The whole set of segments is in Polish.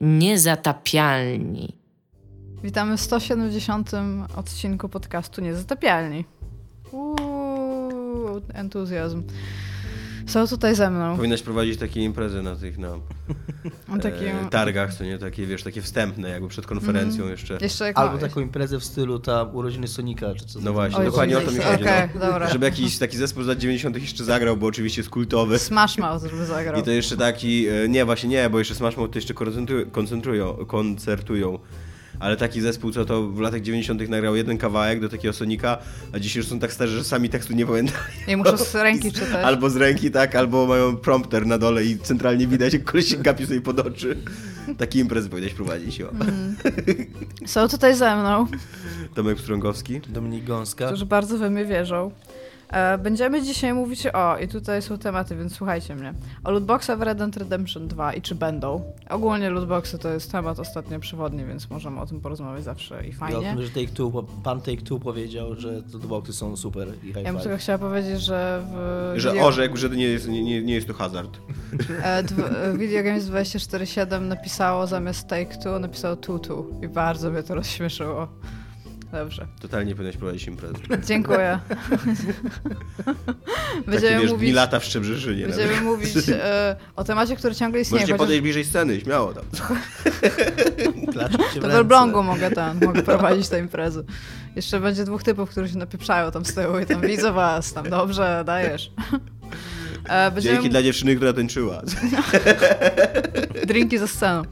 Niezatapialni. Witamy w 170. odcinku podcastu Niezatapialni. Uuu, entuzjazm. Są tutaj ze mną. Powinnaś prowadzić takie imprezy na tych na e, targach, co nie? Takie, wiesz, takie wstępne, jakby przed konferencją Mhm. jeszcze. Jeszcze jak Albo taką imprezę w stylu ta urodziny Sonika, czy co No właśnie, Oj, dokładnie o to mi chodzi. Okej, no. dobra. Żeby jakiś taki zespół z lat 90. jeszcze zagrał, bo oczywiście jest kultowy. Smash Mouth, żeby zagrał. I to jeszcze taki, e, nie właśnie nie, bo jeszcze Smash Mouth to jeszcze koncentrują, koncertują. Ale taki zespół, co to w latach 90. nagrał jeden kawałek do takiego Sonika, a dziś już są tak starzy, że sami tekstu nie pamiętają. I muszę z ręki czytać. Albo z ręki, tak, albo mają prompter na dole i centralnie widać, jak koleś się gapi sobie pod oczy. Taki imprez powinieneś prowadzić, o. Są tutaj ze mną, Tomek Strągowski. Dominik Gąska. którzy bardzo we mnie wierzą. E, Będziemy dzisiaj mówić o, i tutaj są tematy, więc słuchajcie mnie, o lootboxach w Red Dead Redemption 2 i czy będą. Ogólnie lootboxy to jest temat ostatnio przewodni, więc możemy o tym porozmawiać zawsze i fajnie. tym, że Take Two, bo pan Take Two powiedział, że te boxy są super i high Ja bym tylko chciała powiedzieć, że w Że video, orzekł, że nie jest, nie, nie, jest to hazard. e, e, Video Games 24.7 napisało zamiast Take Two, napisało Tutu i bardzo mnie to rozśmieszyło. Dobrze, Totalnie powinieneś prowadzić imprezę. dziękuję. Takie, Będziemy wiesz, mówić, dni lata w Szczebrzeszynie. będziemy nawet. mówić e, o temacie, który ciągle istnieje. Możecie chociaż- podejść bliżej sceny, śmiało tam. To w. Elblągu mogę ten, mogę prowadzić te imprezy. Jeszcze będzie dwóch typów, którzy się napieprzają tam z tyłu i tam widzę was, tam dobrze, dajesz. E, będziemy Dzięki dla dziewczyny, która tańczyła. drinki ze sceną.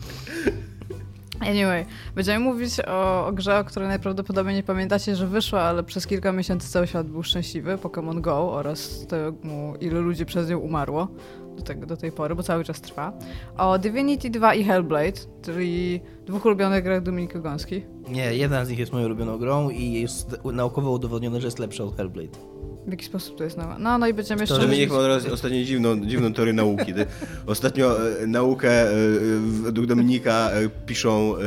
Anyway, będziemy mówić o, o grze, o której najprawdopodobniej nie pamiętacie, że wyszła, ale przez kilka miesięcy cały świat był szczęśliwy, Pokémon Go oraz temu, ilu ludzi przez nią umarło do, tego, do tej pory, bo cały czas trwa. O Divinity 2 i Hellblade, czyli dwóch ulubionych grach Dominika Gąski. Nie, jedna z nich jest moją ulubioną grą i jest naukowo udowodnione, że jest lepsza od Hellblade. W jaki sposób to jest nowa? No, no i będziemy jeszcze... To, niech ma teraz ostatnio dziwną, dziwną teorię nauki. Ostatnio e, naukę e, według Dominika e, piszą e,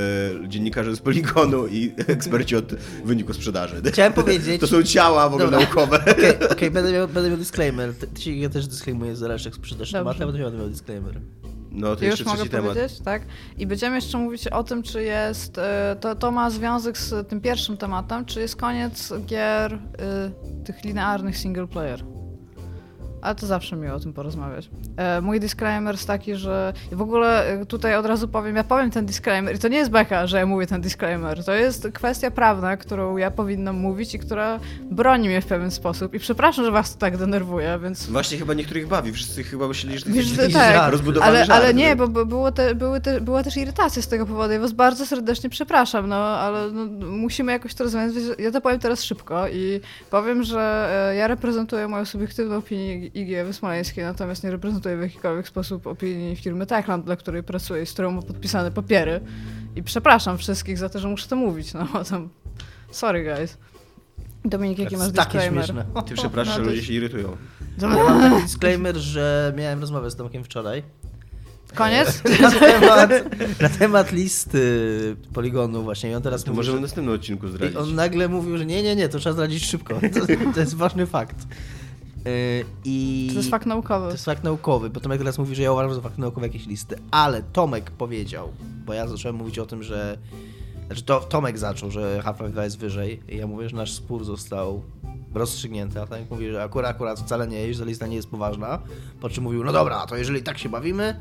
dziennikarze z Poligonu i eksperci od wyniku sprzedaży. Chciałem powiedzieć... To są ciała w ogóle Dobra. naukowe. Okej, okej, będę, miał, będę miał disclaimer. Ty, ty, się- ja też disclaimuję zaleczek sprzedaż Dobrze. tematu, ja będę miał disclaimer. No to Już jeszcze mogę trzeci temat. powiedzieć, tak? I będziemy jeszcze mówić o tym, czy jest. e, To, to ma związek z tym pierwszym tematem, czy jest koniec gier y, tych linearnych single player. Ale to zawsze miło o tym porozmawiać. E, mój disclaimer jest taki, że i w ogóle e, tutaj od razu powiem, ja powiem ten disclaimer i to nie jest beka, że ja mówię ten disclaimer. To jest kwestia prawna, którą ja powinnam mówić i która broni mnie w pewien sposób. I przepraszam, że was to tak denerwuje, więc Właśnie chyba niektórych bawi. Wszyscy chyba myśleli, że to Wiesz, jest jakiś tak, rozbudowany ale, żart. ale nie, bo było te, były te, była też irytacja z tego powodu. Ja was bardzo serdecznie przepraszam, no ale no, musimy jakoś to rozwiązać. Wiesz, Ja to powiem teraz szybko i powiem, że e, ja reprezentuję moją subiektywną opinię IG Wysmoleńskiej, natomiast nie reprezentuję w jakikolwiek sposób opinii firmy Techland, dla której pracuję i z którą mam podpisane papiery. I przepraszam wszystkich za to, że muszę to mówić. No tam. Sorry guys. Dominik, jaki masz Takie disclaimer? śmieszne. Ty przepraszasz, No że ludzie się irytują. Ja mam taki disclaimer, że miałem rozmowę z Tomkiem wczoraj. Koniec? Na temat, na temat listy poligonu właśnie i on teraz To mówi, możemy w następnym odcinku i zdradzić. on nagle mówił, że nie, nie, nie, to trzeba zdradzić szybko. To, to jest ważny fakt. Yy, I To jest fakt naukowy. to jest fakt naukowy, bo Tomek teraz mówi, że ja uważam, to fakt naukowy jakieś listy, ale Tomek powiedział, bo ja zacząłem mówić o tym, że znaczy to Tomek zaczął, że Half-Life 2 jest wyżej. I ja mówię, że nasz spór został rozstrzygnięty, a Tomek mówi, że akurat, akurat wcale nie jest, że lista nie jest poważna, po czym mówił, no dobra, to jeżeli tak się bawimy,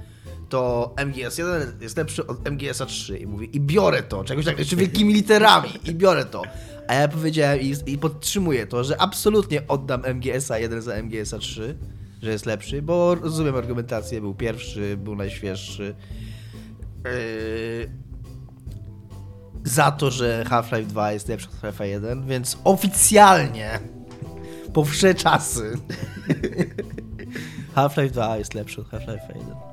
to MGS1 jest lepszy od MGS-a 3 i mówi, i biorę to, czegoś tak, jeszcze wielkimi literami, i biorę to. A ja powiedziałem i, i podtrzymuję to, że absolutnie oddam MGS-a 1 za MGS-a 3, że jest lepszy, bo rozumiem argumentację, był pierwszy, był najświeższy. Yy, za to, że Half-Life 2 jest lepszy od Half-Life 1, więc oficjalnie po wsze czasy Half-Life 2 jest lepszy od Half-Life 1.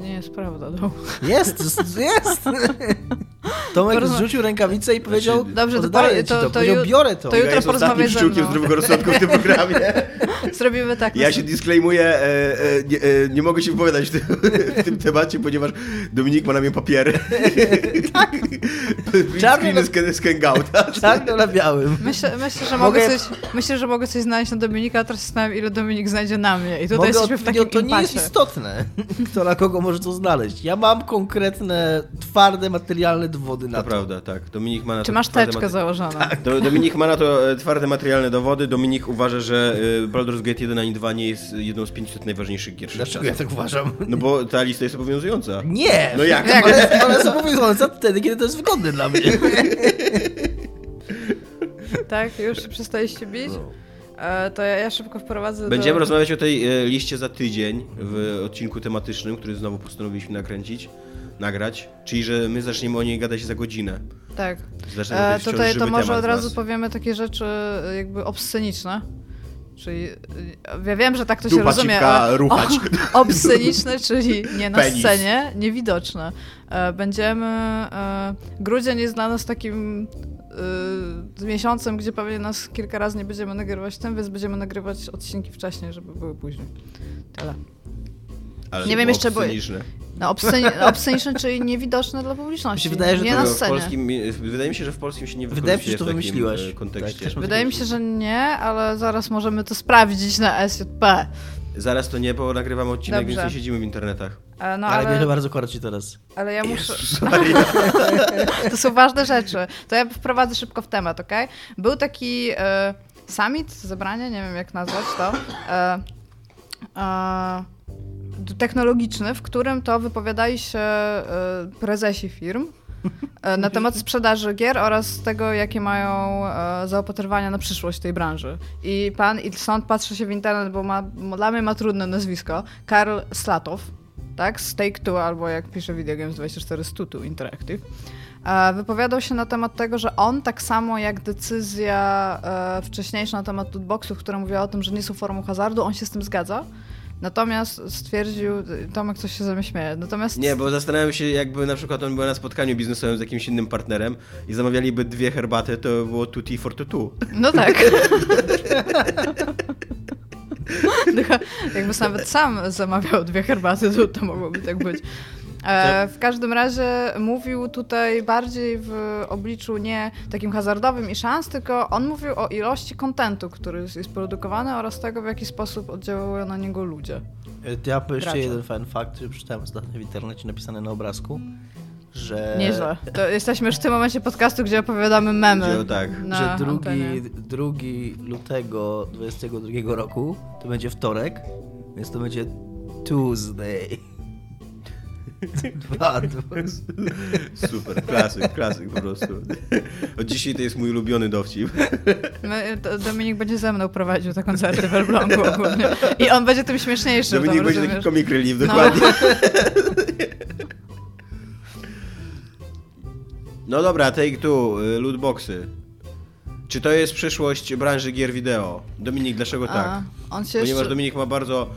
Nie jest prawda, no. Jest, jest, jest. Tomek Porozma- zrzucił rękawicę i powiedział, Dobrze, to oddaję po- ci to- to, to biorę to. to jutro porozmawiaj ze mną. zdrowego rozsądku w tym programie. Zrobimy tak. Ja się disclaimuję, e, e, nie, e, nie mogę się wypowiadać w tym, w tym temacie, ponieważ Dominik ma na mnie papiery. tak. Czarny Screeny z, Hangouta. Czarno na białym. Myślę, myślę, że Mogę- mogę coś, myślę, że mogę coś znaleźć na Dominika, a teraz zastanawiam, ile Dominik znajdzie na mnie. I tutaj Mogę jesteśmy w takim To nie jest istotne, kto na kogo może to znaleźć. Ja mam konkretne, twarde, materialne dowody na To to. prawda, tak. Dominik ma na Czy masz teczkę założoną? Do, Dominik ma na to e, twarde materialne dowody. Dominik uważa, że e, Baldur's Gate 1 ani 2 nie jest jedną z 500 najważniejszych gier Dlaczego ja tak uważam? No bo ta lista jest obowiązująca. Nie! No jak? Jak? Ale, ale są obowiązujące wtedy, kiedy to jest wygodne dla mnie. Tak? Już się przestaliście bić? No. E, to ja, ja szybko wprowadzę Będziemy do... rozmawiać o tej e, liście za tydzień w odcinku tematycznym, który znowu postanowiliśmy nakręcić, nagrać. Czyli, że my zaczniemy o niej gadać za godzinę. Tak. Zaczniemy E, tutaj to może od razu nas. powiemy takie rzeczy e, jakby obsceniczne. Czyli e, ja wiem, że tak to się rozumie, cipka, ale ruchać. o, obsceniczne, czyli nie na Penis. scenie, niewidoczne. E, Będziemy... e, Grudzień jest dla nas takim e, miesiącem, gdzie pewnie nas kilka razy nie będziemy nagrywać tym, więc będziemy nagrywać odcinki wcześniej, żeby były później. Tyle. Ale nie wiem było jeszcze, bo-. No, obsceni- obsceniczne, czyli niewidoczne dla publiczności. Się wydaje, że nie to na w scenie. polskim, wydaje mi się, że w polskim się nie Wydaje mi się, że to wymyśliłeś. e, kontekście. Tak, Wydaje mi się, że nie, ale zaraz możemy to sprawdzić na SJP. Zaraz to nie, bo nagrywamy odcinek, Dobrze. więc nie siedzimy w internetach. E, No Ale, ale, ale bardzo korci teraz. ale ja muszę... Jezus. To są ważne rzeczy. To ja wprowadzę szybko w temat, ok? Był taki e, summit, zebranie, nie wiem jak nazwać to, e, e, technologiczny, w którym to wypowiadali się e, prezesi firm e, na temat sprzedaży gier oraz tego, jakie mają e, zaopatrywania na przyszłość tej branży. I pan, i stąd patrzę się w internet, bo ma, dla mnie ma trudne nazwisko, Karl Slatow, tak, z Take-Two, albo jak pisze Video Games 24 z Tutu Interactive, wypowiadał się na temat tego, że on tak samo jak decyzja wcześniejsza na temat lootboxów, która mówiła o tym, że nie są formą hazardu, on się z tym zgadza. Natomiast stwierdził, Tomek coś się ze mnie śmieje, natomiast... Nie, bo zastanawiam się, jakby na przykład on był na spotkaniu biznesowym z jakimś innym partnerem i zamawialiby dwie herbaty, to by było tutti for tutu. No tak. Jakby nawet sam zamawiał dwie herbaty, to, to mogłoby tak być. E, w każdym razie mówił tutaj bardziej w obliczu nie takim hazardowym i szans, tylko on mówił o ilości kontentu, który jest produkowany oraz tego, w jaki sposób oddziałują na niego ludzie. Ja powiem jeszcze jeden fajny fakt, który przeczytałem ostatnio w internecie napisany na obrazku, że... Nieźle. To jesteśmy już w tym momencie podcastu, gdzie opowiadamy memy. Gdzie, tak. że drugi, antenie. 2 lutego 22 roku to będzie wtorek, więc to będzie Tuesday. Dwa, dwa. Super, klasyk, klasyk po prostu. Od dzisiaj to jest mój ulubiony dowcip. My, to Dominik będzie ze mną prowadził te koncerty w Elblągu ogólnie. I on będzie tym śmieszniejszy. Dominik tam, będzie taki rozumiesz? comic relief, No. dokładnie. No dobra, Take Two, y, lootboxy. Czy to jest przyszłość branży gier wideo? Dominik, dlaczego tak? A, on się Ponieważ jeszcze... Dominik ma bardzo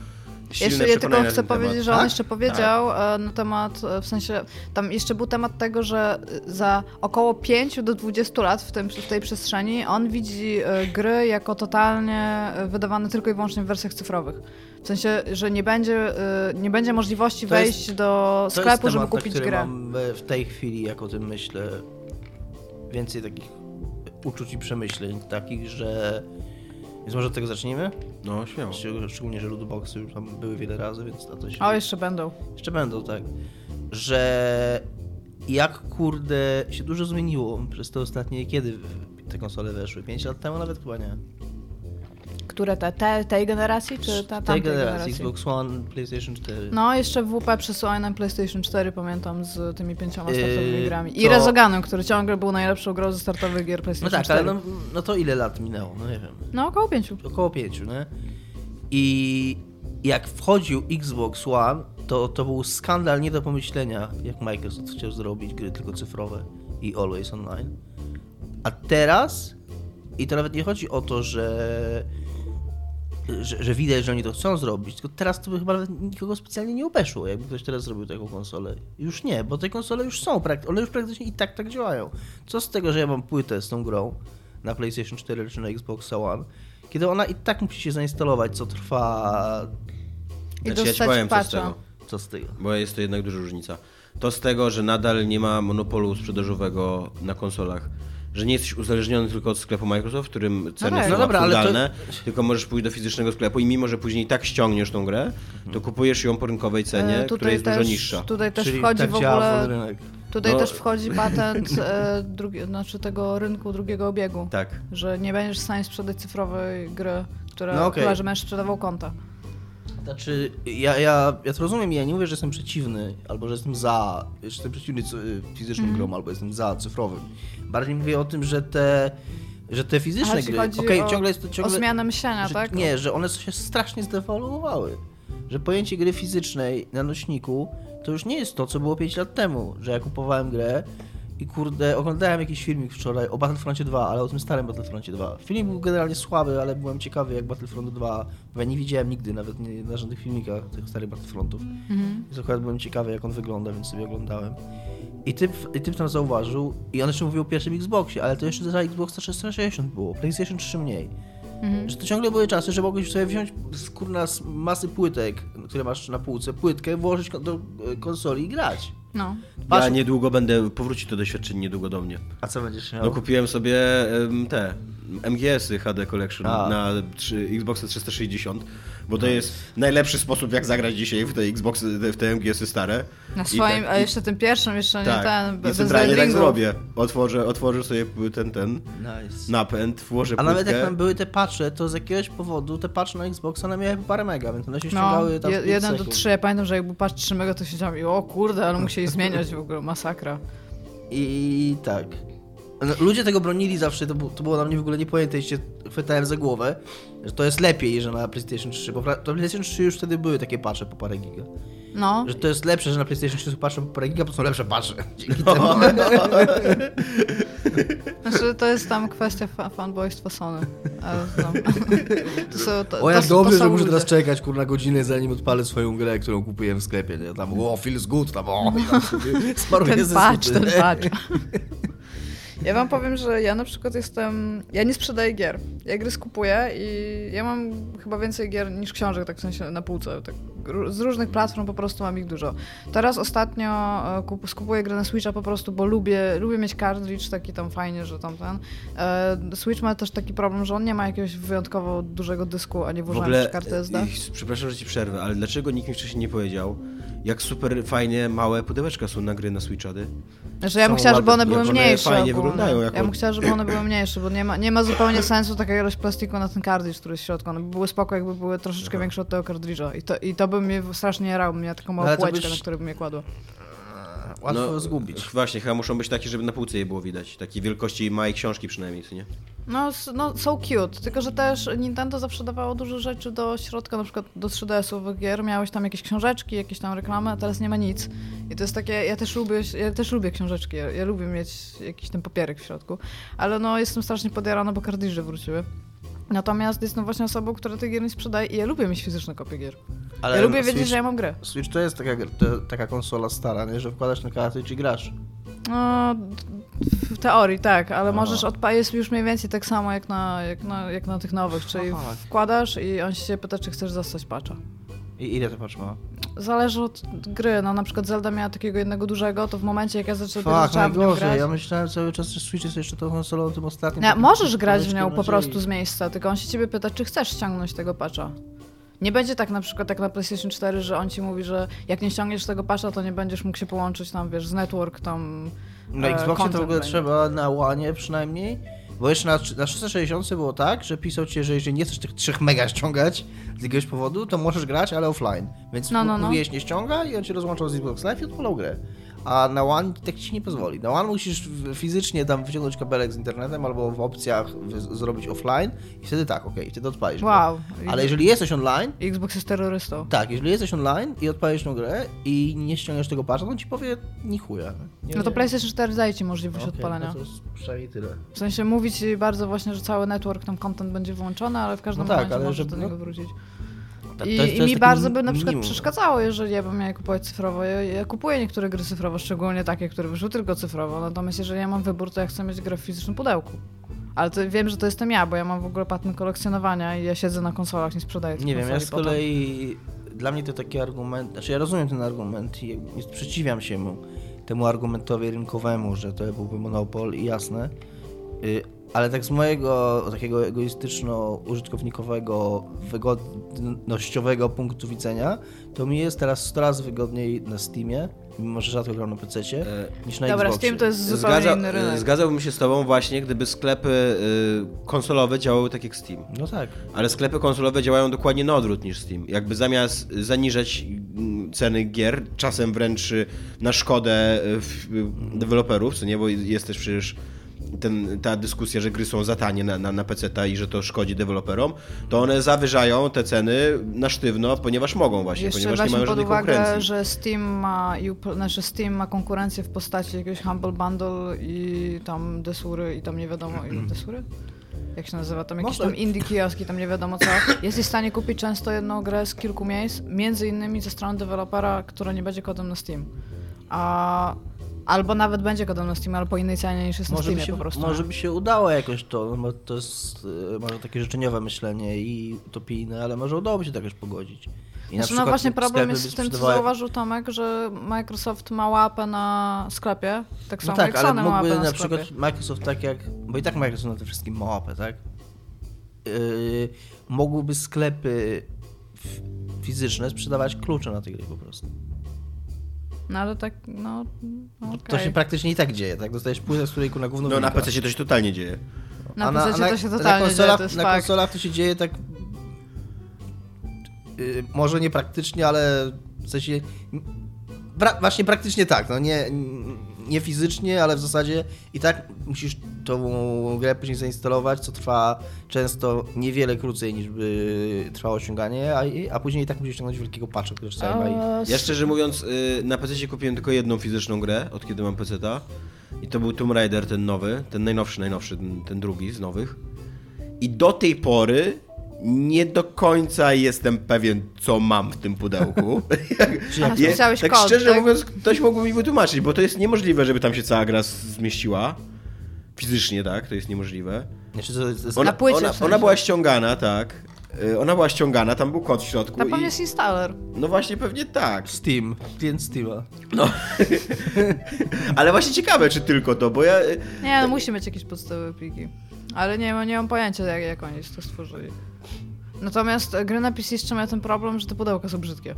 Jeszcze ja tylko chcę powiedzieć, temat. że on Tak? jeszcze powiedział e, na temat, e, w sensie, tam jeszcze był temat tego, że e, za około 5 do 20 lat w, tym, w tej przestrzeni on widzi gry jako totalnie wydawane tylko i wyłącznie w wersjach cyfrowych. W sensie, że nie będzie, nie będzie możliwości To jest- wejść do To sklepu, jest żeby temat, na kupić grę. mam w tej chwili, jak o tym myślę, więcej takich uczuć i przemyśleń, takich, że... Więc może od tego zacznijmy? No, śmiało. Szczeg- Szczególnie, że lootboxy już tam były wiele razy, więc na to się... O, jeszcze będą. Jeszcze będą, tak. Że jak kurde się dużo zmieniło przez te ostatnie, kiedy te konsole weszły? 5 lat temu nawet chyba nie. Które te, te tej generacji, czy ta tej tamtej generacji, Xbox One, PlayStation 4. No, jeszcze WP przesyłali na PlayStation 4, pamiętam, z tymi pięcioma Yy, startowymi grami. I to- Rezoganem, który ciągle był najlepszą grą ze startowych gier No PlayStation tak, 4. ale no, no to ile lat minęło? No nie wiem. No, około pięciu. Około 5, nie? I jak wchodził Xbox One, to, to był skandal nie do pomyślenia, jak Microsoft chciał zrobić gry tylko cyfrowe i always online. A teraz, i to nawet nie chodzi o to, że, że, że widać, że oni to chcą zrobić, tylko teraz to by chyba nikogo specjalnie nie obeszło, jakby ktoś teraz zrobił taką konsolę. Już nie, bo te konsole już są, one już praktycznie i tak tak działają. Co z tego, że ja mam płytę z tą grą na PlayStation 4 czy na Xbox One, kiedy ona i tak musi się zainstalować, co trwa... I Znaczy, ja ci powiem co z tego. Co z tego? Bo jest to jednak duża różnica. To z tego, że nadal nie ma monopolu sprzedażowego na konsolach. Że nie jesteś uzależniony tylko od sklepu Microsoft, w którym ceny tak. są No dobra, ale to- absurdalne, tylko możesz pójść do fizycznego sklepu i mimo, że później tak ściągniesz tą grę, to kupujesz ją po rynkowej cenie, E, która jest też, dużo niższa. Tutaj też Czyli wchodzi tak w ogóle... rynek. Tutaj No- też wchodzi patent e, drugi, znaczy tego rynku drugiego obiegu. Tak. Że nie będziesz w stanie sprzedać cyfrowej gry, która, No okej. chyba, że będziesz sprzedawał konta. Znaczy, ja, ja, ja to rozumiem i ja nie mówię, że jestem przeciwny, albo że jestem za, że jestem przeciwny cy- fizycznym Mhm. grom, albo jestem za cyfrowym. Bardziej mówię o tym, że te, że te fizyczne gry, okej, o, ciągle jest to ciągle... o zmianę myślenia, że, tak? Nie, że one się strasznie zdewaluowały. Że pojęcie gry fizycznej na nośniku to już nie jest to, co było 5 lat temu, że ja kupowałem grę i kurde, oglądałem jakiś filmik wczoraj o Battlefroncie 2, ale o tym starym Battlefroncie 2. Film był generalnie słaby, ale byłem ciekawy jak Battlefront 2, bo ja nie widziałem nigdy, nawet nie, na żadnych filmikach tych starych Battlefrontów. Mhm. Więc akurat byłem ciekawy jak on wygląda, więc sobie oglądałem. I typ, i typ tam zauważył, i on jeszcze mówił o pierwszym Xboxie, ale to jeszcze za Xboxa 360 było, PlayStation 3 mniej. Mhm. Że to ciągle były czasy, że mogłeś sobie wziąć z kurna z masy płytek, które masz na półce, płytkę, włożyć do e, konsoli i grać. No. Ja niedługo będę, powróci to doświadczenie niedługo do mnie. A co będziesz miał? No kupiłem sobie em, te MGS-y HD Collection A. na trzy, Xboxa 360, bo to jest najlepszy sposób jak zagrać dzisiaj w te Xboxy, w te MGS-y stare. Na swoim, tak- a i- jeszcze tym pierwszym, jeszcze nie Tak, ten, i bez centralnie tak zrobię. Otworzę, otworzę sobie ten, ten Nice. napęd, włożę A nawet jak płytkę. tam były te patche, to z jakiegoś powodu te patche na Xboxa one miały parę mega, więc one się No, ściągały tam w je, jeden do sekund. trzy, ja pamiętam, że jakby patrz 3 mega, to siedziałem i o kurde, ale musieli zmieniać w ogóle, masakra. I tak. No, Ludzie tego bronili zawsze, to, to było na mnie w ogóle niepojęte i się chwytałem za głowę, że to jest lepiej, że na PlayStation 3, bo to PlayStation 3 już wtedy były takie patche po parę giga. No, Że to jest lepsze, że na PlayStation 3 są patche po parę giga, bo są lepsze patche. Dzięki temu. znaczy to jest tam kwestia fa fanboystwa Sony. Ale, no. to są, to, O, jak to, dobrze, to że muszę ludzie. teraz czekać kurna godzinę, zanim odpalę swoją grę, którą kupiłem w sklepie. Nie? Tam, o, feels good, tam, o, i tam sobie smaruję Ten ze patch, ten patch. Ja wam powiem, że ja na przykład jestem... Ja nie sprzedaję gier. Ja gry skupuję i ja mam chyba więcej gier niż książek, tak w sensie na półce. Tak, z różnych platform po prostu mam ich dużo. Teraz ostatnio e, kup, skupuję grę na Switcha po prostu, bo lubię, lubię mieć cartridge taki tam fajnie, że tam ten. E, Switch ma też taki problem, że on nie ma jakiegoś wyjątkowo dużego dysku, a nie W włożyłem ogóle, karty SD. ich- przepraszam, że ci przerwę, ale dlaczego nikt mi wcześniej nie powiedział, jak super fajnie małe pudełeczka są na gry na Switchady? Znaczy ja bym chciała, żeby one były one mniejsze. fajnie ogólnie. wyglądają jako- Ja bym chciała, żeby one były mniejsze, bo nie ma, nie ma zupełnie sensu takiego ilość plastiku na ten kartridż, który jest w środku. One by były spoko, jakby były troszeczkę większe od tego kartridża. I to, I to by mnie strasznie jarało, bym miała taką małą półeczkę, byś- na której bym je kładła. Łatwo No, zgubić. Właśnie, chyba muszą być takie, żeby na półce je było widać. Takiej wielkości małej książki przynajmniej, co nie? No, no, są cute, tylko że też Nintendo zawsze dawało dużo rzeczy do środka, na przykład do 3DS-owych gier. Miałeś tam jakieś książeczki, jakieś tam reklamy, a teraz nie ma nic. I to jest takie, ja też lubię, ja też lubię książeczki, ja, ja lubię mieć jakiś ten papierek w środku, ale no jestem strasznie podjarana, bo kartridże wróciły. Natomiast jestem właśnie osobą, która tych gier nie sprzedaje i ja lubię mieć fizyczne kopie gier. Ale ja lubię wiedzieć, Switch, że ja mam grę. Switch to jest taka, to, taka konsola stara, nie? że wkładasz ten kartridż i grasz. No, w teorii tak, ale Aha. możesz odpa- jest już mniej więcej tak samo jak na, jak na, jak na tych nowych, czyli Aha. wkładasz i on się pyta, czy chcesz zostać patcha. I ile to patrz ma? Zależy od gry, no na przykład Zelda miała takiego jednego dużego, to w momencie jak ja zaczę- Fak, zaczęłam w nią najgorzej. grać... Ja myślałem cały czas, że Switch jest jeszcze tą konsolą tym ostatnim. Takim możesz grać w nią po prostu z miejsca, tylko on się ciebie pyta, czy chcesz ściągnąć tego patcha. Nie będzie tak na przykład jak na PlayStation 4, że on ci mówi, że jak nie ściągniesz tego patcha, to nie będziesz mógł się połączyć tam, wiesz, z network tam... Na e, Xboxie to w ogóle trzeba na łanie przynajmniej. Bo jeszcze na, na 360 było tak, że pisał ci, że jeżeli nie chcesz tych 3 mega ściągać z jakiegoś powodu, to możesz grać, ale offline. Więc no, no, no. mówiłeś nie ściąga i on cię rozłączał z Xbox Live i odpalał grę. A na One tak ci nie pozwoli. Na One musisz fizycznie tam wyciągnąć kabelek z internetem albo w opcjach zrobić offline i wtedy tak, okej, wtedy odpalisz grę. Wow. Ale jeżeli jesteś online, Xbox jest terrorystą. tak, jeżeli jesteś online i odpalisz tą grę i nie ściągniesz tego patcha, on ci powie ni chuja. Nie, No to. PlayStation 4 daje ci możliwość Okej, odpalenia. No to jest przynajmniej tyle. W sensie mówi ci bardzo właśnie, że cały network, tam content będzie wyłączony, ale w każdym No tak, ale możesz do no- niego wrócić. To- I, to jest- I to jest mi bardzo by na przykład minimum. przeszkadzało, jeżeli ja bym miała kupować cyfrowo. Ja, ja kupuję niektóre gry cyfrowo, szczególnie takie, które wyszły tylko cyfrowo. Natomiast jeżeli ja mam wybór, to ja chcę mieć grę w fizycznym pudełku. Ale to wiem, że to jestem ja, bo ja mam w ogóle patent kolekcjonowania i ja siedzę na konsolach, nie sprzedaję tych Nie wiem, ja z potem. kolei dla mnie to taki argument, znaczy ja rozumiem ten argument i nie sprzeciwiam się mu, temu argumentowi rynkowemu, że to byłby monopol i jasne, y, ale tak z mojego takiego egoistyczno-użytkownikowego, wygodnościowego punktu widzenia, to mi jest teraz 100 razy wygodniej na Steamie, mimo że rzadko gram na PC, E, niż na Dobra, Xboxie. Steam to jest zupełnie Zgadza, inny rynek. zgadzałbym się z tobą właśnie, gdyby sklepy y, konsolowe działały tak jak Steam. No tak. Ale sklepy konsolowe działają dokładnie na odwrót niż Steam. Jakby zamiast zaniżać mm, ceny gier, czasem wręcz y, na szkodę y, y, deweloperów, co nie, bo jest też przecież ten, ta dyskusja, że gry są za tanie na, na, na PC i że to szkodzi deweloperom, to one zawyżają te ceny na sztywno, ponieważ mogą właśnie, Jeszcze ponieważ nie mają pod żadnej uwagę, konkurencji. że Steam ma, znaczy Steam ma konkurencję w postaci jakiegoś Humble Bundle i tam Desury i tam nie wiadomo ile Desury? Jak się nazywa? Tam jakieś Może- tam indie kioski, tam nie wiadomo co. Jesteś w stanie kupić często jedną grę z kilku miejsc, między innymi ze strony dewelopera, która nie będzie kodem na Steam. A... Albo nawet będzie kodem na Steam, ale po innej cenie niż jest na Może by, Steamie się, po prostu. może by się udało jakoś to, no to jest y, może takie życzeniowe myślenie i utopijne, ale może udałoby się to jakoś pogodzić. I Znaczy, no właśnie problem jest z tym, co zauważył Tomek, że Microsoft ma łapę na sklepie, tak No samo tak, jak ale Sony ma łapę na na przykład Microsoft tak jak, bo i tak Microsoft na tym wszystkim ma łapę, tak? Yy, mógłby sklepy fizyczne sprzedawać klucze na te gry po prostu. No ale tak, no, no okej. To się praktycznie i tak dzieje, tak? Dostajesz płytę, z której na gówno No na. PC to się totalnie dzieje. Na A PC to się na totalnie konsolach, dzieje, to jest Na fakt. konsolach to się dzieje tak yy, może nie praktycznie, ale w sensie pra, właśnie praktycznie tak, no nie, nie fizycznie, ale w zasadzie i tak musisz tą grę później zainstalować, co trwa często niewiele krócej niż by trwało ściąganie, a, a później i tak musisz ściągnąć wielkiego patcha, który ma i... Ja szczerze mówiąc, y, na PC kupiłem tylko jedną fizyczną grę, od kiedy mam PC-ta. I to był Tomb Raider, ten nowy, ten najnowszy, najnowszy, ten, ten drugi z nowych. I do tej pory nie do końca jestem pewien, co mam w tym pudełku. A, spisałeś tak kod, szczerze tak? mówiąc, ktoś mógłby mi wytłumaczyć, bo to jest niemożliwe, żeby tam się cała gra zmieściła. Fizycznie, tak, to jest niemożliwe. Znaczy, to, jest, Ona, płycie ona, ona była ściągana, tak. Y, Ona była ściągana, tam był kod w środku. To pewnie i... jest installer. No właśnie, pewnie tak. Steam, klient Steama. No. Ale właśnie ciekawe, czy tylko to, bo ja. Nie, no musi mieć jakieś podstawowe pliki. Ale nie, mam- nie mam pojęcia, jak, jak oni to stworzyli. Natomiast gry na PC jeszcze mają ten problem, że te pudełka są brzydkie.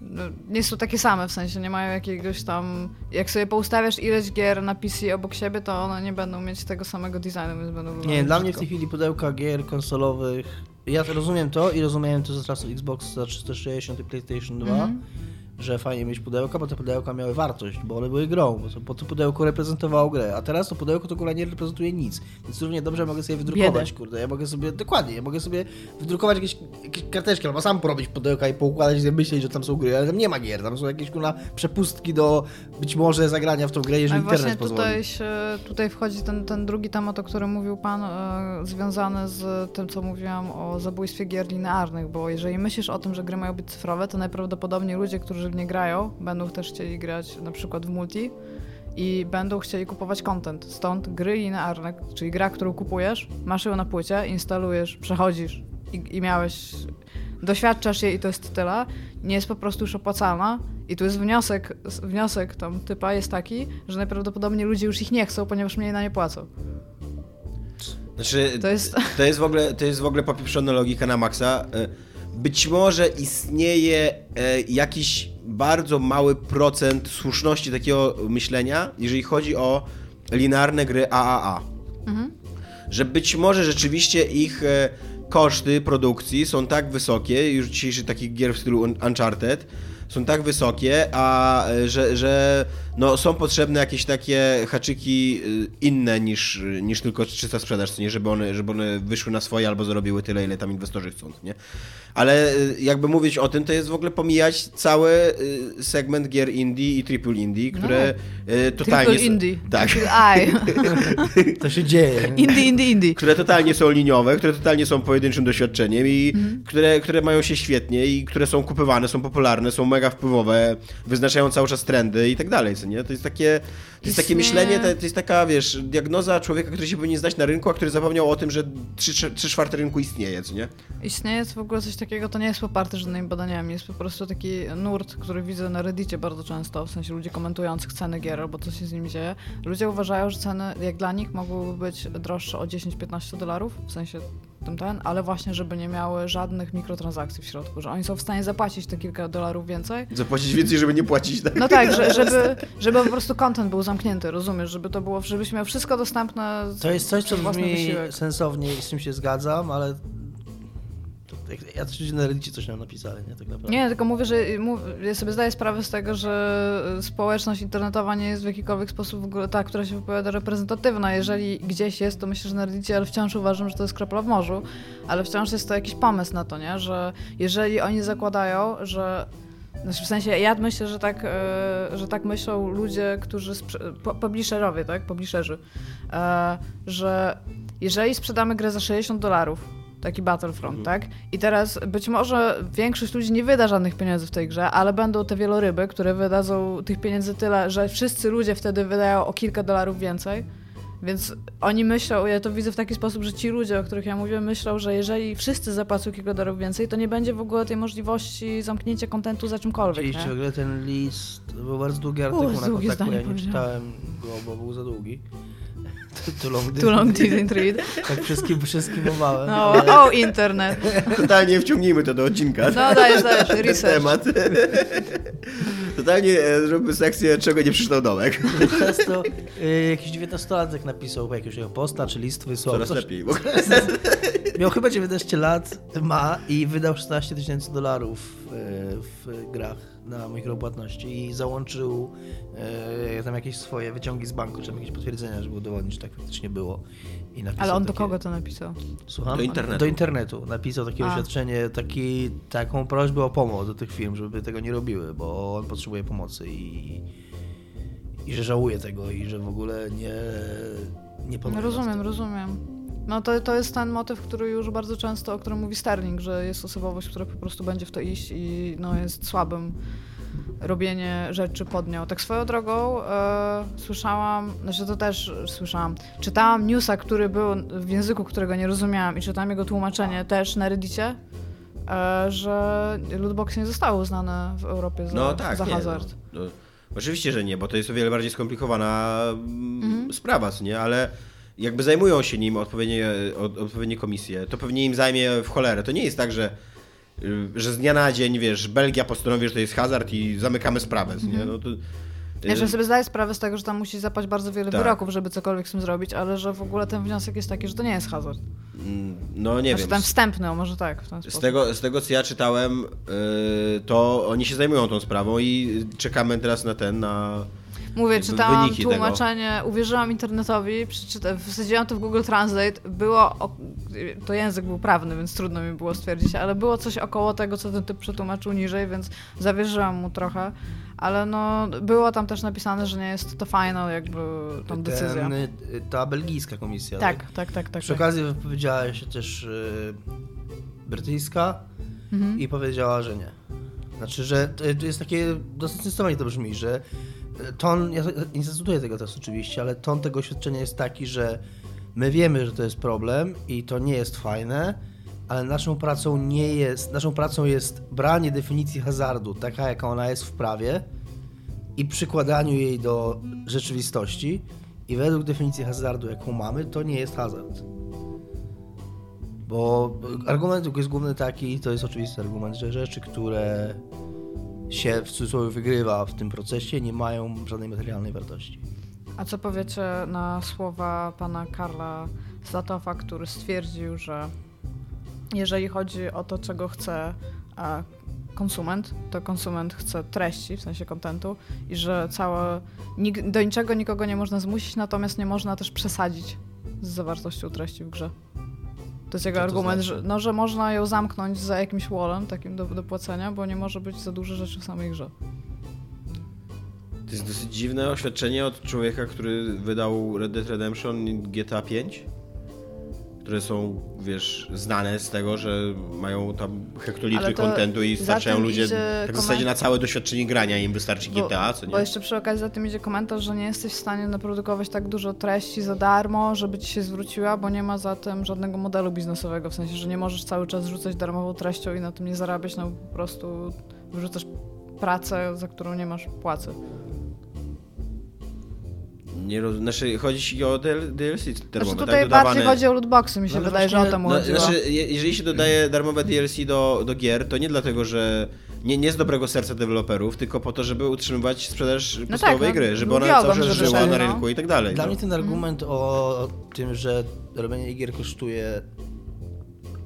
No, nie są takie same, w sensie nie mają jakiegoś tam... Jak sobie poustawiasz ileś gier na PC obok siebie, to one nie będą mieć tego samego designu, więc będą Nie, dla mnie w tej chwili pudełka gier konsolowych. Ja rozumiem to i rozumiem to ze czasów Xbox 360 i PlayStation 2, Mhm. Że fajnie mieć pudełka, bo te pudełka miały wartość, bo one były grą, bo to, bo to pudełko reprezentowało grę, a teraz to pudełko to akurat nie reprezentuje nic. Więc równie dobrze mogę sobie wydrukować, Biedę. kurde. Ja mogę sobie, dokładnie, ja mogę sobie wydrukować jakieś, jakieś karteczki, albo sam porobić pudełka i poukładać i sobie myśleć, że tam są gry, ale tam nie ma gier, tam są jakieś kurna przepustki do być może zagrania w tą grę, jeżeli właśnie internet pozwoli. tutaj, się, tutaj wchodzi ten, ten drugi temat, o którym mówił Pan, e, związany z tym, co mówiłam o zabójstwie gier linearnych, bo jeżeli myślisz o tym, że gry mają być cyfrowe, to najprawdopodobniej ludzie, którzy w nie grają, będą też chcieli grać na przykład w multi i będą chcieli kupować content. Stąd gry linearne, czyli gra, którą kupujesz, masz ją na płycie, instalujesz, przechodzisz i, i miałeś doświadczasz jej i to jest tyle, nie jest po prostu już opłacalna. I tu jest wniosek, wniosek tam typa jest taki, że najprawdopodobniej ludzie już ich nie chcą, ponieważ mniej na nie płacą. Znaczy, To jest- to jest w ogóle, to jest w ogóle popieprzona logika na maksa. Być może istnieje e, jakiś bardzo mały procent słuszności takiego myślenia, jeżeli chodzi o linearne gry AAA. Że być może rzeczywiście ich e, koszty produkcji są tak wysokie, już dzisiejszych takich gier w stylu Un- Uncharted, są tak wysokie, a e, że, że no, są potrzebne jakieś takie haczyki y, inne niż, niż tylko czysta sprzedaż, co nie, żeby one, żeby one wyszły na swoje albo zarobiły tyle, ile tam inwestorzy chcą, nie? Ale y, jakby mówić o tym, to jest w ogóle pomijać cały y, segment gier indie i triple indie, które y, totalnie... Triple są- indie. Tak. Triple. To się dzieje. indie, indie, indie. które totalnie są liniowe, które totalnie są pojedynczym doświadczeniem i Mhm. które, które mają się świetnie i które są kupywane, są popularne, są mega wpływowe, wyznaczają cały czas trendy i tak dalej, nie? To jest takie, to jest takie myślenie, to, to jest taka, wiesz, diagnoza człowieka, który się powinien znać na rynku, a który zapomniał o tym, że trzy, trzy czwarte rynku istnieje, co nie? Istnieje w ogóle coś takiego, to nie jest poparte żadnymi badaniami, jest po prostu taki nurt, który widzę na Reddicie bardzo często, w sensie ludzi komentujących ceny gier albo co się z nimi dzieje. Ludzie uważają, że ceny, jak dla nich, mogłyby być droższe o 10-15 dolarów, w sensie tym ten, ale właśnie, żeby nie miały żadnych mikrotransakcji w środku, że oni są w stanie zapłacić te kilka dolarów więcej. Zapłacić więcej, żeby nie płacić. Tak? No tak, że, żeby, żeby po prostu content był zamknięty, rozumiesz, żeby to było, żebyś miał wszystko dostępne To jest coś, co brzmi wysiłek. sensownie i z czym się zgadzam, ale ja coś na Reddicie coś nam napisali, nie? Tak naprawdę. Nie, tylko mówię, że ja sobie zdaję sprawę z tego, że społeczność internetowa nie jest w jakikolwiek sposób ta, która się wypowiada reprezentatywna. Jeżeli gdzieś jest, to myślę, że na Reddicie, ale wciąż uważam, że to jest kropla w morzu. Ale wciąż jest to jakiś pomysł na to, nie? Że jeżeli oni zakładają, że znaczy w sensie, ja myślę, że tak, e, że tak myślą ludzie, którzy, publisherowie, tak, publisherzy, e, że jeżeli sprzedamy grę za 60 dolarów, taki Battlefront, tak, i teraz być może większość ludzi nie wyda żadnych pieniędzy w tej grze, ale będą te wieloryby, które wydadzą tych pieniędzy tyle, że wszyscy ludzie wtedy wydają o kilka dolarów więcej, więc oni myślą, ja to widzę w taki sposób, że ci ludzie, o których ja mówię, myślą, że jeżeli wszyscy zapłacą kilka dolarów więcej, to nie będzie w ogóle tej możliwości zamknięcia kontentu za czymkolwiek. Widzieliście w ogóle ten list, był bardzo długi artykuł na długie kontaktu, ja nie czytałem go, bo był za długi. Too long, Too long didn't read. Tak wszystkim, wszystkimowałem. No, ale- o, internet. Totalnie wciągnijmy to do odcinka. No dajesz, dajesz, ten research. temat. Totalnie e, zróbmy sekcję, czego nie przeczytał Domek. Często y, jakiś 19-latek napisał jakiegoś jego posta, czy list wysłał. Coraz coś. lepiej. Bo... Miał chyba 19 lat, ma i wydał 16 tysięcy dolarów y, w grach na mikropłatności i załączył y, tam jakieś swoje wyciągi z banku, czy tam jakieś potwierdzenia, żeby udowodnić, że tak faktycznie było. I napisał Ale on do takie- kogo to napisał? Słucham? Do internetu. Do internetu. Napisał takie A. oświadczenie, taki, taką prośbę o pomoc do tych firm, żeby tego nie robiły, bo on potrzebuje pomocy i, i że żałuje tego i że w ogóle nie, nie No, pomoże. rozumiem, rozumiem. No to, to jest ten motyw, który już bardzo często, o którym mówi Sterling, że jest osobowość, która po prostu będzie w to iść i no, jest słabym robienie rzeczy pod nią. Tak swoją drogą e, słyszałam, znaczy to też słyszałam, czytałam newsa, który był w języku, którego nie rozumiałam i czytałam jego tłumaczenie też na Reddicie, e, że lootboxy nie zostały uznane w Europie za, No tak, za nie, hazard. No, no, oczywiście, że nie, bo to jest o wiele bardziej skomplikowana mm, sprawa, co nie? Ale jakby zajmują się nim odpowiednie, od, odpowiednie komisje, to pewnie im zajmie w cholerę. To nie jest tak, że, y, że z dnia na dzień, wiesz, Belgia postanowi, że to jest hazard i zamykamy sprawę, nie? No to, Ja y, że sobie zdaję sprawę z tego, że tam musi zapaść bardzo wiele Tak. wyroków, żeby cokolwiek z tym zrobić, ale że w ogóle ten wniosek jest taki, że to nie jest hazard. mm, no nie znaczy wiem. z- wstępny, może tak, Z tego, z tego co ja czytałem, y, to oni się zajmują tą sprawą i czekamy teraz na ten, na... Mówię, czytałam wyniki tego. tłumaczenie, uwierzyłam internetowi, wsadziłam to w Google Translate, było, to język był prawny, więc trudno mi było stwierdzić, ale było coś około tego, co ten typ przetłumaczył niżej, więc zawierzyłam mu trochę, ale no, było tam też napisane, że nie jest to final jakby decyzja. Ten, y, ta belgijska komisja. Tak, tak, tak, tak. Przy tak. okazji wypowiedziała się też y, brytyjska Mhm. i powiedziała, że nie. Znaczy, że to jest takie, dosyć zdecydowanie to brzmi, że ton, ja nie zacytuję tego teraz oczywiście, ale ton tego oświadczenia jest taki, że my wiemy, że to jest problem i to nie jest fajne, ale naszą pracą nie jest, naszą pracą jest branie definicji hazardu, taka jaka ona jest w prawie i przykładaniu jej do rzeczywistości i według definicji hazardu, jaką mamy, to nie jest hazard. Bo argument jest główny taki, to jest oczywisty argument, że rzeczy, które się w cudzysłowie wygrywa w tym procesie, nie mają żadnej materialnej wartości. A co powiecie na słowa pana Karla Zatofa, który stwierdził, że jeżeli chodzi o to, czego chce e, konsument, to konsument chce treści, w sensie kontentu i że całe, do niczego nikogo nie można zmusić, natomiast nie można też przesadzić z zawartością treści w grze. To jest jego to argument, znaczy? że, no, że można ją zamknąć za jakimś wallem takim do, do płacenia, bo nie może być za dużo rzeczy w samej grze. To jest dosyć dziwne oświadczenie od człowieka, który wydał Red Dead Redemption i GTA 5, które są, wiesz, znane z tego, że mają tam hektolitry kontentu i za starczają ludzie, tak w zasadzie na całe doświadczenie grania im wystarczy Bo- GTA, co nie? Bo jeszcze przy okazji za tym idzie komentarz, że nie jesteś w stanie naprodukować tak dużo treści za darmo, żeby ci się zwróciła, bo nie ma za tym żadnego modelu biznesowego. W sensie, że nie możesz cały czas rzucać darmową treścią i na tym nie zarabiać, no po prostu wyrzucasz pracę, za którą nie masz płacy. Nie roz... Znaczy, chodzi o DL- DLC darmowe, Znaczy tak? tutaj Dodawane... bardziej chodzi o lootboxy, mi się No ale wydaje, że o właśnie- to mu No, chodziło. znaczy, je- jeżeli się dodaje darmowe DLC do, do gier, to nie dlatego, że nie, nie z dobrego serca deweloperów, tylko po to, żeby utrzymywać sprzedaż podstawowej no, gry, żeby ona cały czas żyła na no. rynku i tak dalej. Dla no. mnie ten argument o tym, że robienie gier kosztuje,